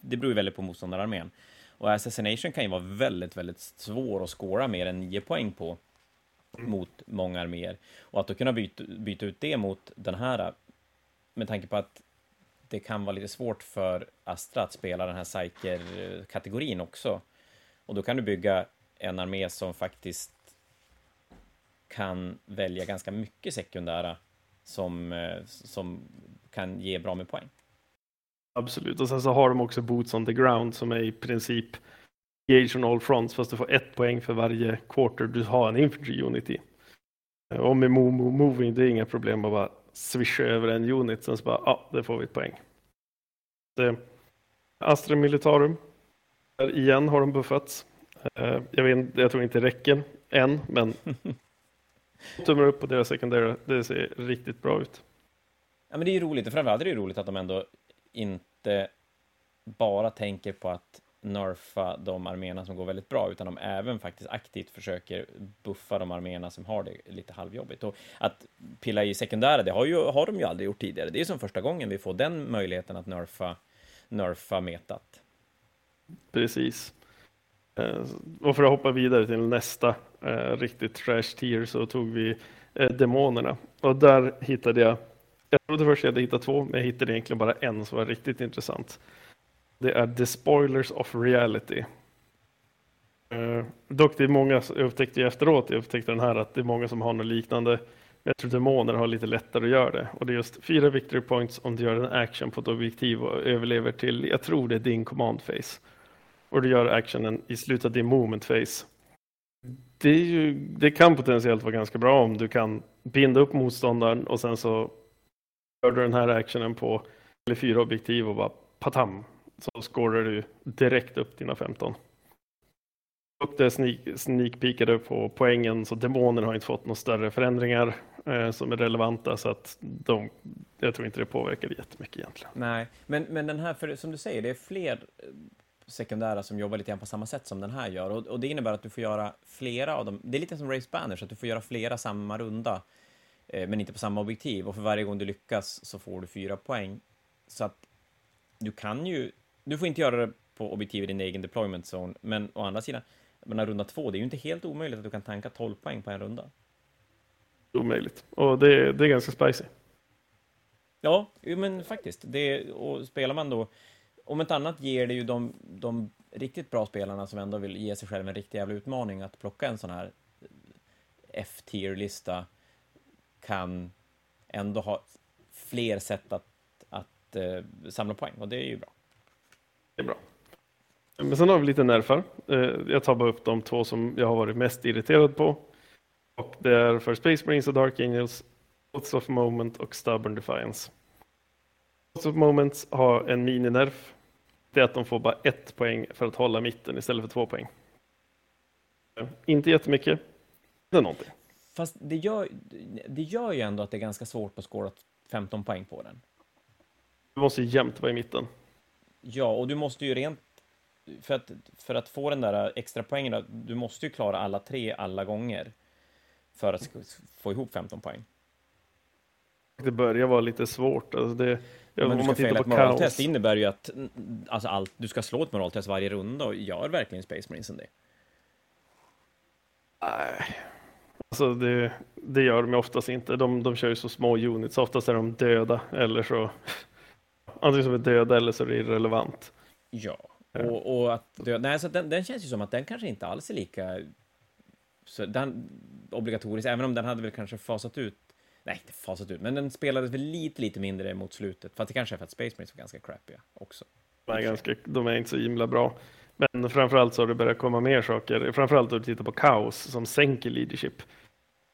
Det beror ju väldigt på motståndararmén. Och Assassination kan ju vara väldigt, väldigt svår att skåra mer än 9 poäng på mot många arméer. Och att då kunna byta, byta ut det mot den här, med tanke på att det kan vara lite svårt för Astra att spela den här Psyker-kategorin också. Och då kan du bygga en armé som faktiskt kan välja ganska mycket sekundära som, eh, som kan ge bra med poäng. Absolut, och sen så har de också Boots on the ground som är i princip Gage on all fronts fast du får ett poäng för varje quarter du har en infantry unit i. Och med moving det är inga problem att bara swisha över en unit sen så bara ja, det får vi ett poäng. Det, Astra Militarum, igen har de buffats. Eh, jag, vet, jag tror inte det räcker än, men tummar upp på deras sekundära. Det ser riktigt bra ut. Ja, men det är ju roligt, och framförallt är det ju roligt att de ändå inte bara tänker på att nerfa de arméerna som går väldigt bra, utan de även faktiskt aktivt försöker buffa de arméerna som har det lite halvjobbigt. Och att pilla i sekundära, det har, ju, har de ju aldrig gjort tidigare. Det är som första gången vi får den möjligheten att nerfa, nerfa metat. Precis. Eh, och för att hoppa vidare till nästa eh, riktigt trash tier så tog vi eh, demonerna. Och där hittade jag, jag trodde först jag hade hittat två, men jag hittade egentligen bara en som var riktigt intressant. Det är The Spoilers of Reality. Uh, dock det är många, jag upptäckte efteråt, jag upptäckte den här att det är många som har något liknande. Jag tror demoner har lite lättare att göra det. Och det är just fyra victory points om du gör en action på ett objektiv och överlever till, jag tror det är din command face, och du gör actionen i slutet av din moment phase. Det, ju, det kan potentiellt vara ganska bra om du kan binda upp motståndaren och sen så gör du den här actionen på eller fyra objektiv och bara patam så skårar du direkt upp dina 15. Och det sneak, sneakpeakade på poängen så demonen har inte fått några större förändringar eh, som är relevanta så att de, jag tror inte det påverkar jättemycket egentligen. Nej, men, men den här, för som du säger, det är fler sekundära som jobbar lite grann på samma sätt som den här gör och, och det innebär att du får göra flera av dem. Det är lite som Race Banners, att du får göra flera samma runda eh, men inte på samma objektiv och för varje gång du lyckas så får du fyra poäng. Så att du kan ju du får inte göra det på objektiv i din egen deployment zone, men å andra sidan, men runda två, det är ju inte helt omöjligt att du kan tanka 12 poäng på en runda. Omöjligt, och det, det är ganska spicy. Ja, men faktiskt. Det, och spelar man då, om ett annat ger det ju de, de riktigt bra spelarna som ändå vill ge sig själv en riktig jävla utmaning att plocka en sån här F-tier-lista kan ändå ha fler sätt att, att uh, samla poäng och det är ju bra. Det är bra. Men sen har vi lite nerfar. Eh, jag tar bara upp de två som jag har varit mest irriterad på. Och det är för Space Marines och Dark Angels, Thoughts of Moment och Stubborn Defiance. Thoughts of Moments har en mini-nerf. Det är att de får bara ett poäng för att hålla mitten istället för två poäng. Inte jättemycket, det är någonting. Fast det gör, det gör ju ändå att det är ganska svårt att skåra 15 poäng på den. Du måste jämt vara i mitten. Ja, och du måste ju rent... För att, för att få den där extra poängen, du måste ju klara alla tre alla gånger för att få ihop 15 poäng. Det börjar vara lite svårt. Alltså det, men du ska fälla ett moraltest innebär ju att alltså allt, du ska slå ett moraltest varje runda och gör verkligen Space Marinesen det? Nej, alltså det, det gör de oftast inte. De, de kör ju så små units, oftast är de döda eller så antingen som är döda eller så är det irrelevant. Ja, Och, och att, nej, så den, den känns ju som att den kanske inte alls är lika så den, obligatorisk, även om den hade väl kanske fasat ut Nej, inte fasat ut, men den spelades väl lite, lite mindre mot slutet. För att det kanske är för att Space Marines var ganska crappiga också. De är, ganska, de är inte så himla bra. Men framförallt så har det börjat komma mer saker. Framförallt om du tittar på Kaos som sänker leadership.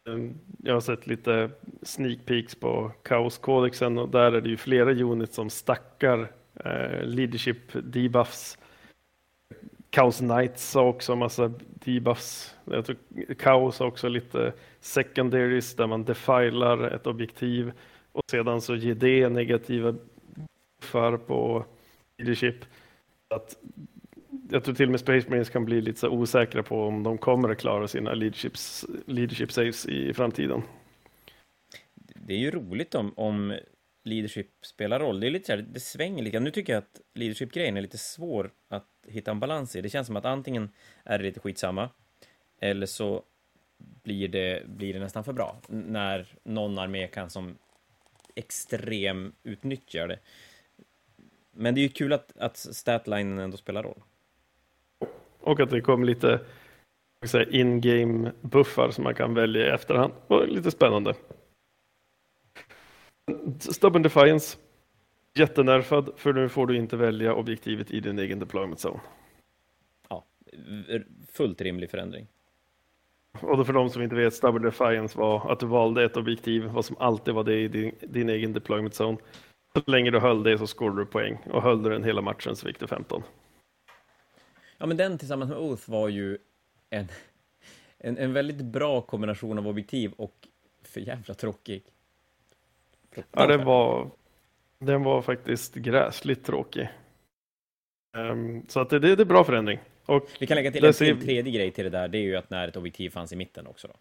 Ehm, jag har sett lite sneak peeks på Kaos-kodexen och där är det ju flera units som stackar eh, leadership debuffs. Chaos Knights har också en massa debuffs. Jag tror Chaos har också lite secondaries där man defilar ett objektiv och sedan så ger det negativa buffar på leadership. Att jag tror till och med Space Marines kan bli lite så osäkra på om de kommer att klara sina leaderships, leadership saves i framtiden. Det är ju roligt om, om leadership spelar roll. Det är lite så här, det svänger lite. Nu tycker jag att leadership-grejen är lite svår att hitta en balans i. Det känns som att antingen är det lite skitsamma, eller så blir det, blir det nästan för bra när någon armé kan som extrem utnyttja det. Men det är ju kul att, att statlinen ändå spelar roll. Och att det kom lite in-game buffar som man kan välja i efterhand. Och lite spännande. Stubborn Defiance. Jättenerfad, för nu får du inte välja objektivet i din egen deployment zone. Ja, fullt rimlig förändring. Och då för de som inte vet, Stubborn Defiance var att du valde ett objektiv, vad som alltid var det i din, din egen deployment zone. Så länge du höll det så scorade du poäng och höll du den hela matchen så fick du 15. Ja, men den tillsammans med Oath var ju en, en, en väldigt bra kombination av objektiv och för jävla tråkig. Ja, den var, den var faktiskt gräsligt tråkig. Um, så att det, det, det är bra förändring. Och Vi kan lägga till en ser... tredje grej till det där, det är ju att när ett objektiv fanns i mitten också då.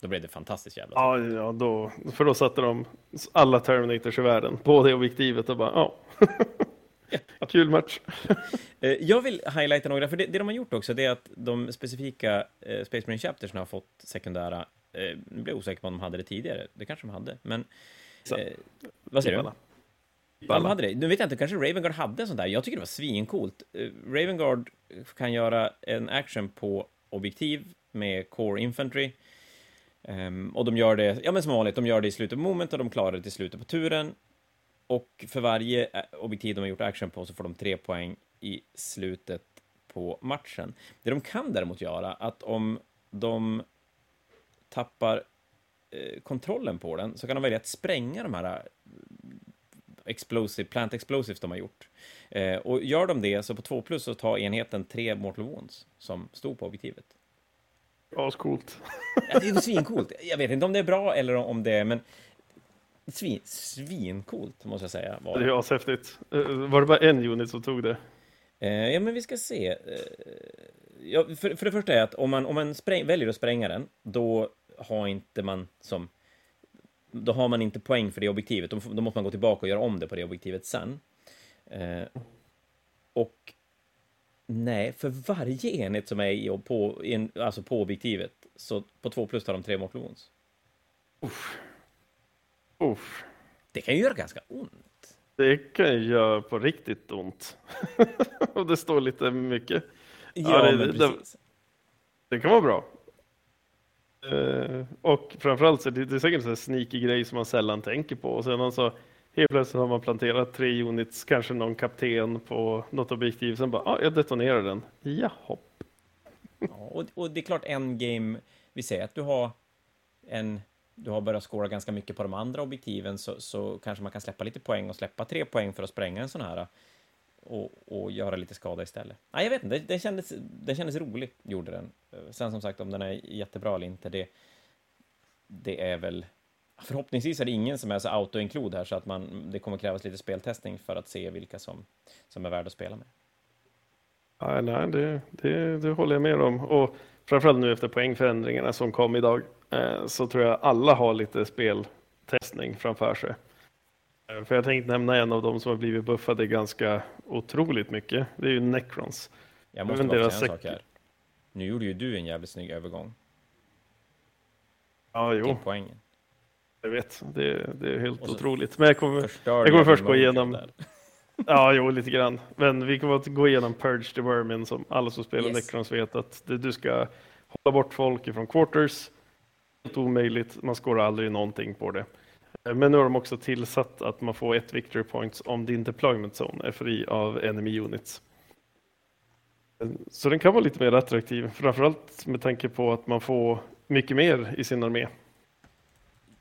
Då blev det fantastiskt jävla Ja, ja då, för då satte de alla Terminators i världen på det objektivet och bara, ja. Kul match. Eh, jag vill highlighta några, för det, det, de har gjort också, det är att de specifika eh, Space Marine Chapters har fått sekundära, eh, nu blir jag osäker på om de hade det tidigare, det kanske de hade, men eh, vad säger du? De hade det. Nu vet jag inte, kanske Ravengard hade sånt där. Jag tycker det var svincoolt. Eh, Ravengard kan göra en action på objektiv med Core Infantry. Um, och de gör det, ja men som vanligt, de gör det i slutet på moment och de klarar det till slutet på turen. Och för varje eh, objektiv de har gjort action på så får de tre poäng i slutet på matchen. Det de kan däremot göra, att om de tappar eh, kontrollen på den så kan de välja att spränga de här eh, explosive, plant explosives de har gjort. Eh, och gör de det så på 2 plus så tar enheten tre mortal wounds som stod på objektivet. Ascoolt. ja, det är svincoolt. Jag vet inte om det är bra eller om det är, men Svin, svincoolt, måste jag säga. Var det är ashäftigt. Eh, var det bara en unit som tog det? Eh, ja, men vi ska se. Eh, ja, för, för det första är att om man, om man spräng, väljer att spränga den, då har inte man som... Då har man inte poäng för det objektivet. Då, då måste man gå tillbaka och göra om det på det objektivet sen. Eh, och nej, för varje enhet som är i, på, in, alltså på objektivet, så på 2 plus tar de tre mortal wounds. Uff. Uff. Det kan ju göra ganska ont. Det kan ju göra på riktigt ont. Och det står lite mycket. Ja, ja det, men precis. Det, det kan vara bra. Uh, och framförallt så det, det är säkert en sneaky grej som man sällan tänker på. Och sen så helt plötsligt har man planterat tre units, kanske någon kapten på något objektiv. Sen bara, ja, ah, jag detonerar den. Jaha. Ja, och, och det är klart en game, vi säger att du har en du har börjat skåra ganska mycket på de andra objektiven så, så kanske man kan släppa lite poäng och släppa tre poäng för att spränga en sån här och, och göra lite skada istället. Nej, jag vet inte, den kändes, den kändes rolig, gjorde den. Sen som sagt, om den är jättebra eller inte, det, det är väl... Förhoppningsvis är det ingen som är så auto-include här så att man, det kommer krävas lite speltestning för att se vilka som, som är värda att spela med. Ja, nej, det, det, det håller jag med om. Och framförallt nu efter poängförändringarna som kom idag Eh, så tror jag alla har lite speltestning framför sig. Eh, för jag tänkte nämna en av dem som har blivit buffade ganska otroligt mycket. Det är ju Necrons. Jag måste bara säga en sak här. Nu gjorde ju du en jävligt snygg övergång. Ja, jo. Till poängen. Jag vet, det, det är helt otroligt. Men jag kommer, jag kommer först gå igenom... Ja, jo, lite grann. Men vi kommer att gå igenom Purge the Vermin som alla som spelar Yes. Necrons vet att det, du ska hålla bort folk ifrån quarters. Helt omöjligt, man skårar aldrig någonting på det. Eh, Men nu har de också tillsatt att man får ett victory points om din deployment zone är fri av enemy units. Eh, Så den kan vara lite mer attraktiv, framförallt med tanke på att man får mycket mer i sin armé.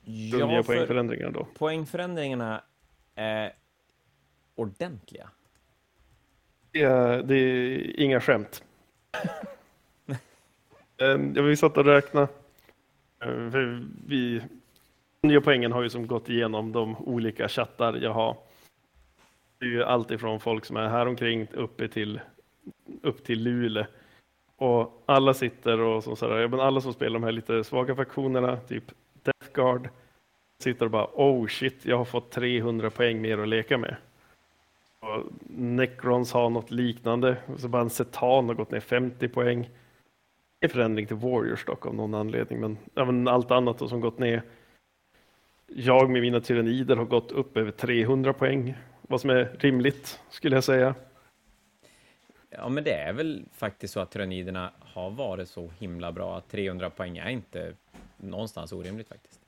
Ja, nya Ja, för poängförändringar då. poängförändringarna är ordentliga. Det är, det är inga skämt. Ehm, ja, vi satt och för Vi, nya poängen har ju som gått igenom de olika chattar jag har. Det är ju allt ifrån folk som är här omkring uppe till, upp till Luleå. Och alla sitter och som sådär, men alla som spelar de här lite svaga faktionerna, typ Death Guard, sitter och bara oh shit, jag har fått 300 poäng mer att leka med. Och Necrons har något liknande. Och så bara en Setan har gått ner 50 poäng. Det är förändring till Warriors dock av någon anledning, men, ja, men allt annat då som gått ner. Jag med mina tyrannider har gått upp över 300 poäng, vad som är rimligt skulle jag säga. Ja, men det är väl faktiskt så att tyranniderna har varit så himla bra att 300 poäng är inte någonstans orimligt faktiskt.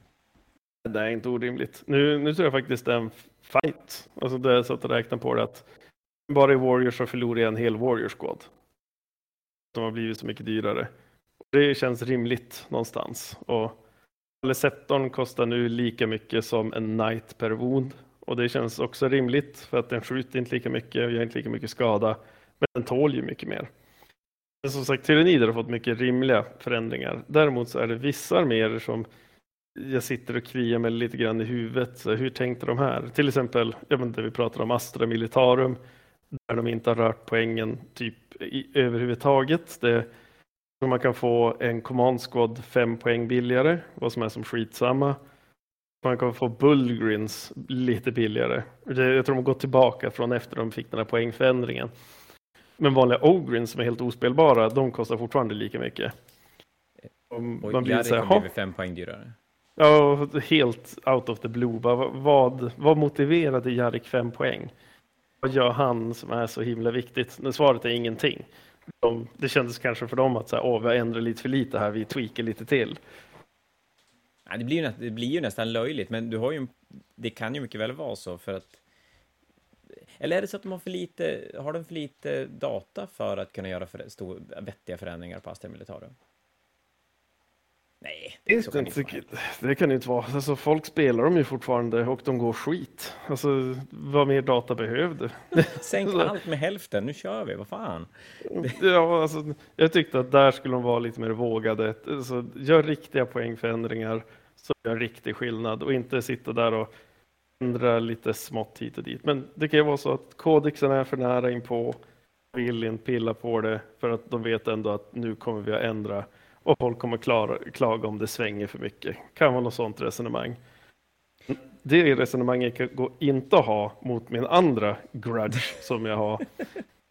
Det är inte orimligt. Nu, nu tror jag faktiskt det är en fight. Alltså det är så att jag räknar på det att bara i Warriors så förlorar jag en hel Warriors squad. Som har blivit så mycket dyrare. Det känns rimligt någonstans. Och Aleceptorn kostar nu lika mycket som en Knight per wound. Och det känns också rimligt för att den skjuter inte lika mycket och gör inte lika mycket skada. Men den tål ju mycket mer. Men som sagt, tyrannider har fått mycket rimliga förändringar. Däremot så är det vissa arméer som jag sitter och kliar mig lite grann i huvudet. Så hur tänkte de här? Till exempel, jag vet inte, vi pratar om Astra Militarum, där de inte har rört poängen typ i, överhuvudtaget. Det, man kan få en Command Squad fem poäng billigare, vad som är som skitsamma. Man kan få Bullgrins lite billigare. Jag tror de har gått tillbaka från efter de fick den här poängförändringen. Men vanliga Ogrins som är helt ospelbara, de kostar fortfarande lika mycket. Och man blir så här, fem poäng dyrare. Ja, helt out of the blue. Vad, vad motiverade Jarek fem poäng? Vad gör han som är så himla viktigt? Svaret är ingenting. De, det kändes kanske för dem att så här, Åh, vi ändrar lite för lite här, vi tweakar lite till. Nej, det, blir ju det blir ju nästan löjligt, men du har ju, det kan ju mycket väl vara så för att... Eller är det så att de har för lite, har de för lite data för att kunna göra för, stor, vettiga förändringar på Astra Militarum? Nej, Det, det inte, inte vara. det kan det inte vara. Alltså, folk spelar dem ju fortfarande och de går skit. Alltså, vad mer data behövde? Sänk allt med hälften, nu kör vi, vad fan? Ja, alltså, jag tyckte att där skulle de vara lite mer vågade. Alltså, gör riktiga poängförändringar så gör riktig skillnad och inte sitta där och ändra lite smått hit och dit. Men det kan ju vara så att kodexen är för nära in på vill inte pilla på det för att de vet ändå att nu kommer vi att ändra och folk kommer klara, klaga om det svänger för mycket. Kan vara något sådant resonemang. Det resonemanget går inte att ha mot min andra grudge som jag har.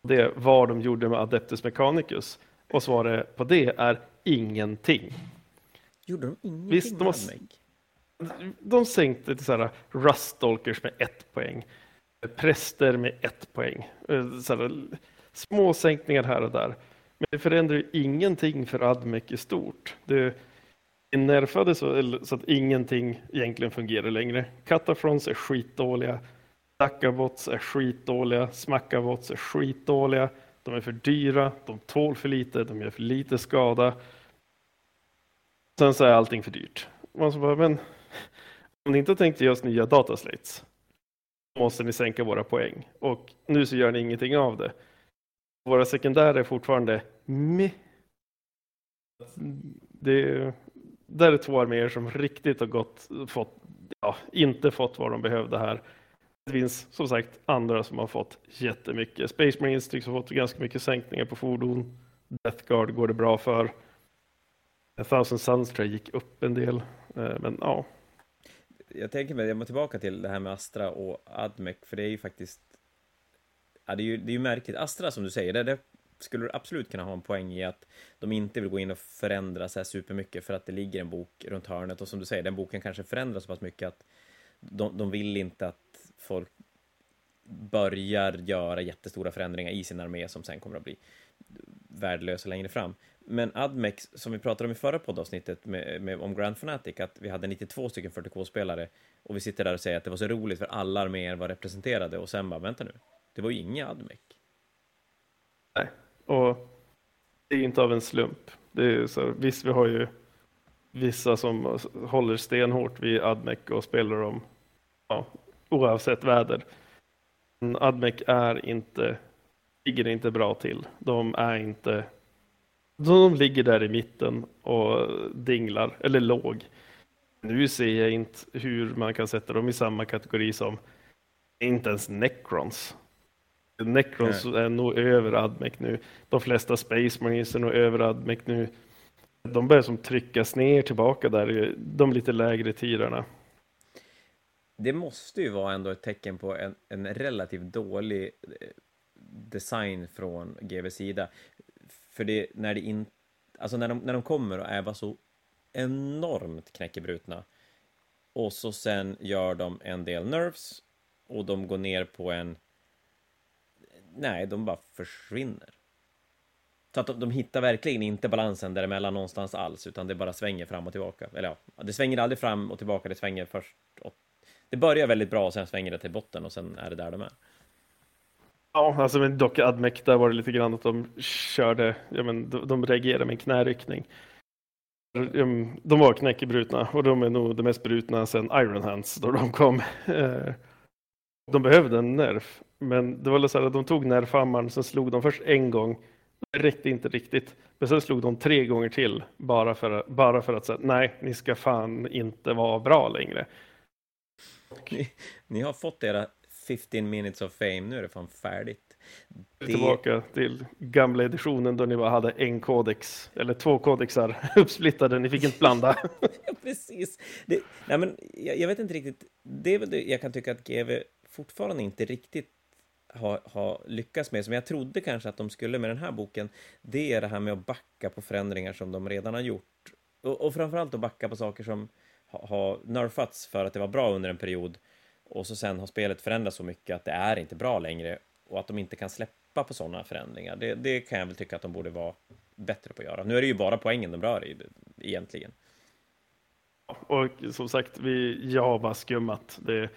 Det är vad de gjorde med Adeptus Mechanicus. Och svaret på det är ingenting. Gjorde de ingenting Visst, de har-? De sänkte till så här Ruststalkers med ett poäng. Präster med ett poäng. Eh, Så här, små sänkningar här och där. Men det förändrar ju ingenting för Admec i stort. Det är nerfade så, så att ingenting egentligen fungerar längre. Catafrons är skitdåliga. Dackabots är skitdåliga. Smackabots är skitdåliga. De är för dyra, de tål för lite, de gör för lite skada. Sen så är allting för dyrt. Man så bara, men om ni inte tänkte ge oss nya dataslates måste ni sänka våra poäng. Och nu så gör ni ingenting av det. Våra sekundärer är fortfarande meh. Det, där är två arméer som riktigt har gått, fått, ja, inte fått vad de behövde här. Det finns som sagt andra som har fått jättemycket. Space Marines tycks ha fått ganska mycket sänkningar på fordon. Death Guard går det bra för. A Thousand Suns tror jag gick upp en del. Eh, men ja, Jag tänker mig, jag må tillbaka till det här med Astra och Admec, för det är ju faktiskt... Ja, det är ju, det är ju märkligt. Astra, som du säger, det, det skulle du absolut kunna ha en poäng i att de inte vill gå in och förändra så här supermycket för att det ligger en bok runt hörnet och som du säger, den boken kanske förändras så pass mycket att de, de vill inte att folk börjar göra jättestora förändringar i sin armé som sen kommer att bli värdelösa längre fram. Men Admex, som vi pratade om i förra poddavsnittet med, med, om Grand Fanatic, att vi hade 92 stycken 40K-spelare och vi sitter där och säger att det var så roligt för alla arméer var representerade och sen bara, vänta nu, det var ju inga Admec. Nej, och det är inte av en slump. Det är så, visst, vi har ju vissa som håller stenhårt vid Admec och spelar dem ja, oavsett väder. Men Admec är inte, ligger inte bra till. De är inte, de ligger där i mitten och dinglar, eller låg. Nu ser jag inte hur man kan sätta dem i samma kategori som inte ens Necrons. Necrons Nej. är nog över Admec nu. De flesta Space Marines är nog över Admec nu. De börjar som tryckas ner tillbaka där de lite lägre tirarna. Det måste ju vara ändå ett tecken på en, en relativt dålig eh, design från GVs sida. För det, när det in, alltså när de, när de kommer och är bara så enormt knäckebrutna och så sen gör de en del nerfs och de går ner på en nej, de bara försvinner. Så att de, de hittar verkligen inte balansen däremellan någonstans alls, utan det bara svänger fram och tillbaka. Eller ja, det svänger aldrig fram och tillbaka, det svänger först. Och, det börjar väldigt bra och sen svänger det till botten och sen är det där de är. Ja, alltså men dock Admec, där var det lite grann att de körde, ja men de, de reagerade med en knäryckning. De var knäckebrutna och de är nog de mest brutna sedan Iron Hands då de kom. Eh, de behövde en nerf, men det var så att de tog nerfhammaren, sen slog de först en gång. Det räckte inte riktigt, men sen slog de tre gånger till bara för, bara för att säga nej, ni ska fan inte vara bra längre. Ni, ni har fått era 15 minutes of fame, nu är det fan färdigt. Det... Tillbaka till gamla editionen då ni bara hade en kodex, eller två kodexar uppsplittade, ni fick inte blanda. ja, precis. Det, nej, men jag, jag, vet inte riktigt, det är väl det jag kan tycka att GV fortfarande inte riktigt har, har lyckats med, som jag trodde kanske att de skulle med den här boken, det är det här med att backa på förändringar som de redan har gjort. Och, och framförallt att backa på saker som har, ha nerfats för att det var bra under en period och så sen har spelet förändrats så mycket att det är inte bra längre och att de inte kan släppa på sådana förändringar. Det, det kan jag väl tycka att de borde vara bättre på att göra. Nu är det ju bara poängen de rör i egentligen. Och som sagt, vi, jag har bara skummat. Det,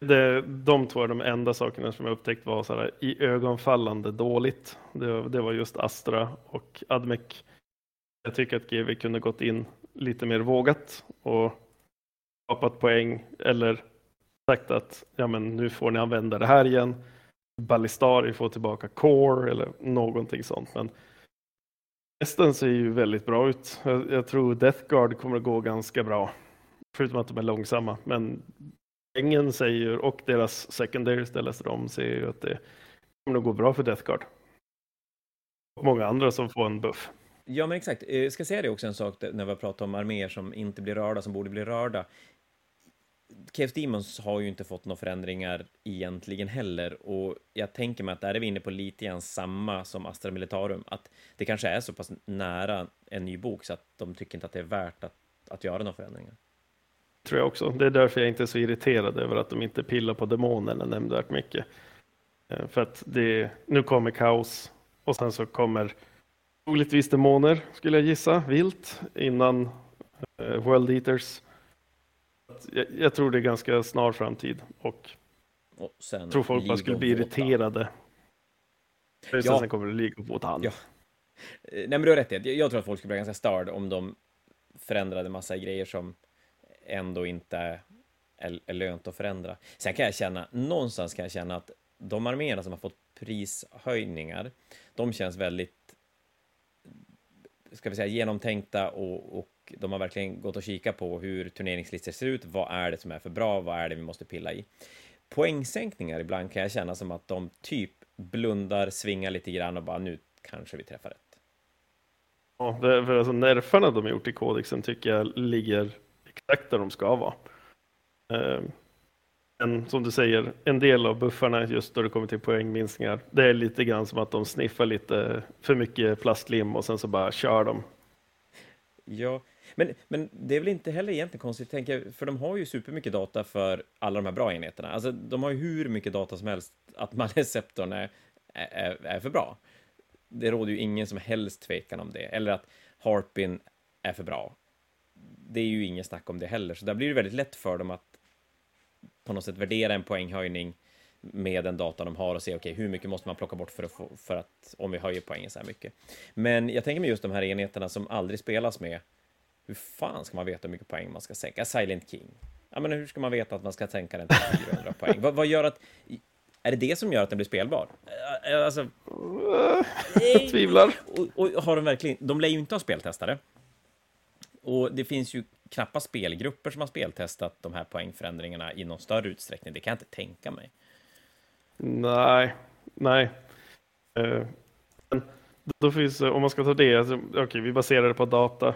det, de två är de enda sakerna som jag upptäckt var så här, i ögonfallande dåligt. Det, det var just Astra och Admec. Jag tycker att GV kunde gått in lite mer vågat och skapat poäng eller sagt att ja, men nu får ni använda det här igen. Ballistari får tillbaka core eller någonting sånt. Men resten ser ju väldigt bra ut. Jag, jag tror Death Guard kommer att gå ganska bra. Förutom att de är långsamma. Men Ängen säger och deras secondaries, det läste de, säger ju att det kommer att gå bra för Death Guard. Och många andra som får en buff. Ja, men exakt. Eh, jag ska säga det också en sak när vi pratar om arméer som inte blir rörda, som borde bli rörda. KF Demons har ju inte fått några förändringar egentligen heller och jag tänker mig att där är vi inne på lite grann samma som Astra Militarum, att det kanske är så pass nära en ny bok så att de tycker inte att det är värt att, att göra några förändringar tror jag också. Det är därför jag inte är så irriterad över att de inte pillar på demonerna nämnvärt mycket. Eh, för att det, nu kommer kaos och sen så kommer troligtvis demoner skulle jag gissa, vilt innan uh, World Eaters. Jag, jag, tror det är ganska snar framtid och, och sen tror folk bara skulle bli irriterade. Ja. Sen kommer det League of Wotan. Ja. Eh, nej men du har rätt jag, jag tror att folk skulle bli ganska störda om de förändrade massa grejer som ändå inte är, är lönt att förändra. Sen kan jag känna, någonstans kan jag känna att de arméerna som har fått prishöjningar, de känns väldigt ska vi säga, genomtänkta och, och de har verkligen gått och kikat på hur turneringslistor ser ut. Vad är det som är för bra? Vad är det vi måste pilla i? Poängsänkningar ibland kan jag känna som att de typ blundar, svingar lite grann och bara nu kanske vi träffar rätt. Ja, för alltså nerfarna de har gjort i kodexen tycker jag ligger exakt där de ska vara. Ehm, men som du säger, en del av buffarna just då det kommer till poängminskningar, det är lite grann som att de sniffar lite för mycket plastlim och sen så bara kör de. Ja, men, men det är väl inte heller egentligen konstigt, tänker, för de har ju supermycket data för alla de här bra enheterna. Alltså, de har ju hur mycket data som helst att Maleceptorn är, är, är för bra. Det råder ju ingen som helst tvekan om det. Eller att Harpin är för bra. Det är ju ingen snack om det heller, så där blir det väldigt lätt för dem att på något sätt värdera en poänghöjning med den data de har och se okej, okay, hur mycket måste man plocka bort för att, få, för att om vi höjer poängen så här mycket. Men jag tänker mig just de här enheterna som aldrig spelas med. Hur fan ska man veta hur mycket poäng man ska sänka? Silent King. Ja, men hur ska man veta att man ska sänka den till 400 poäng? Vad, vad, gör att... Är det det som gör att den blir spelbar? Alltså... Jag tvivlar. Och, och har de verkligen... De lär ju inte ha speltestare. Och det finns ju knappast spelgrupper som har speltestat de här poängförändringarna i någon större utsträckning. Det kan jag inte tänka mig. Nej, nej. Uh, då finns, om man ska ta det, alltså, okej, okay, vi baserar det på data.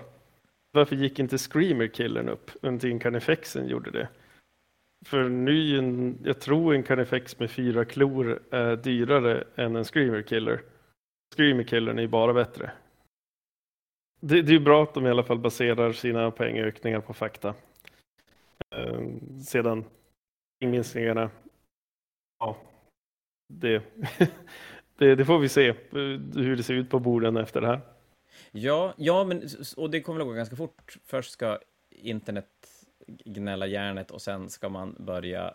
Varför gick inte Screamer Killern upp? Until Carnifexen gjorde det. För nu, en, jag tror en Carnifex med fyra klor är dyrare än en Screamer Killer. Screamer Killern är ju bara bättre. Det, det är bra att de i alla fall baserar sina poängökningar på fakta. Eh, sedan minskningarna, ja, det, det, det, får vi se eh, hur det ser ut på borden efter det här. Ja, ja men, och det kommer att gå ganska fort. Först ska internet gnälla järnet och sen ska man börja,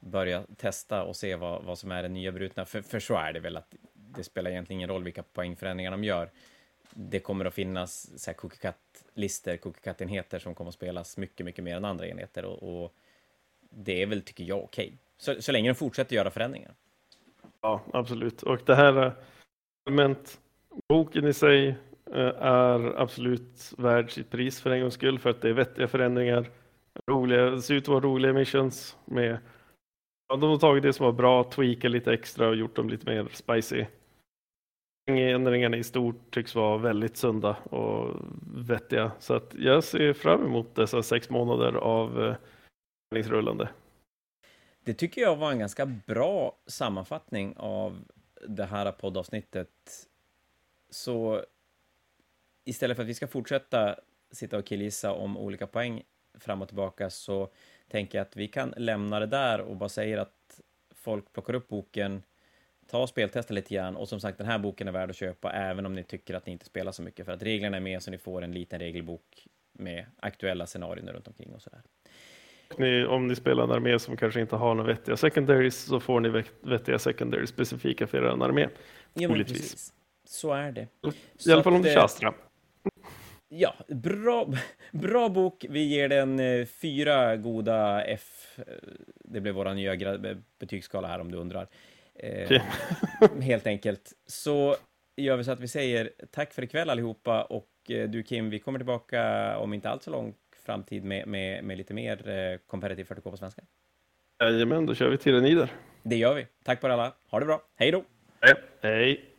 börja testa och se vad, vad som är det nya brutna. För, för så är det väl att det spelar egentligen ingen roll vilka poängförändringar de gör. Det kommer att finnas så här cookie-cut-listor, cookie-cut-enheter som kommer att spelas mycket, mycket mer än andra enheter och, och det är väl, tycker jag, okej. Okay. Så, så länge de fortsätter göra förändringar. Ja, absolut. Och det här eh, allmänt, boken i sig eh, är absolut värd sitt pris för en gångs skull för att det är vettiga förändringar. Roliga, det ser ut att vara roliga missions med ja, de har tagit det som var bra, tweakat lite extra och gjort dem lite mer spicy. Ändringarna i stort tycks vara väldigt sunda och vettiga så att jag ser fram emot dessa sex månader av eh. Det tycker jag var en ganska bra sammanfattning av det här poddavsnittet. Så istället för att vi ska fortsätta sitta och killgissa om olika poäng fram och tillbaka så tänker jag att vi kan lämna det där och bara säger att folk plockar upp boken, ta och speltesta lite grann och som sagt den här boken är värd att köpa även om ni tycker att ni inte spelar så mycket för att reglerna är med så ni får en liten regelbok med aktuella scenarion runt omkring och sådär ni, om ni spelar en armé som kanske inte har några vettiga secondaries så får ni vettiga secondaries specifika för er armé. Ja, precis. Så är det. I så alla fall om det Shastra. Ja, bra, bra bok. Vi ger den eh, fyra goda F. Det blev vår nya betygsskala här om du undrar. Eh, okay. helt enkelt. Så gör vi så att vi säger tack för ikväll allihopa och eh, du Kim, vi kommer tillbaka om inte allt så långt framtid med, med, med lite mer eh, comparative 40K på svenska. Jajamän, då kör vi till Tyrannider. Det gör vi. Tack på alla. Ha det bra. Hej då! Hej! Hej.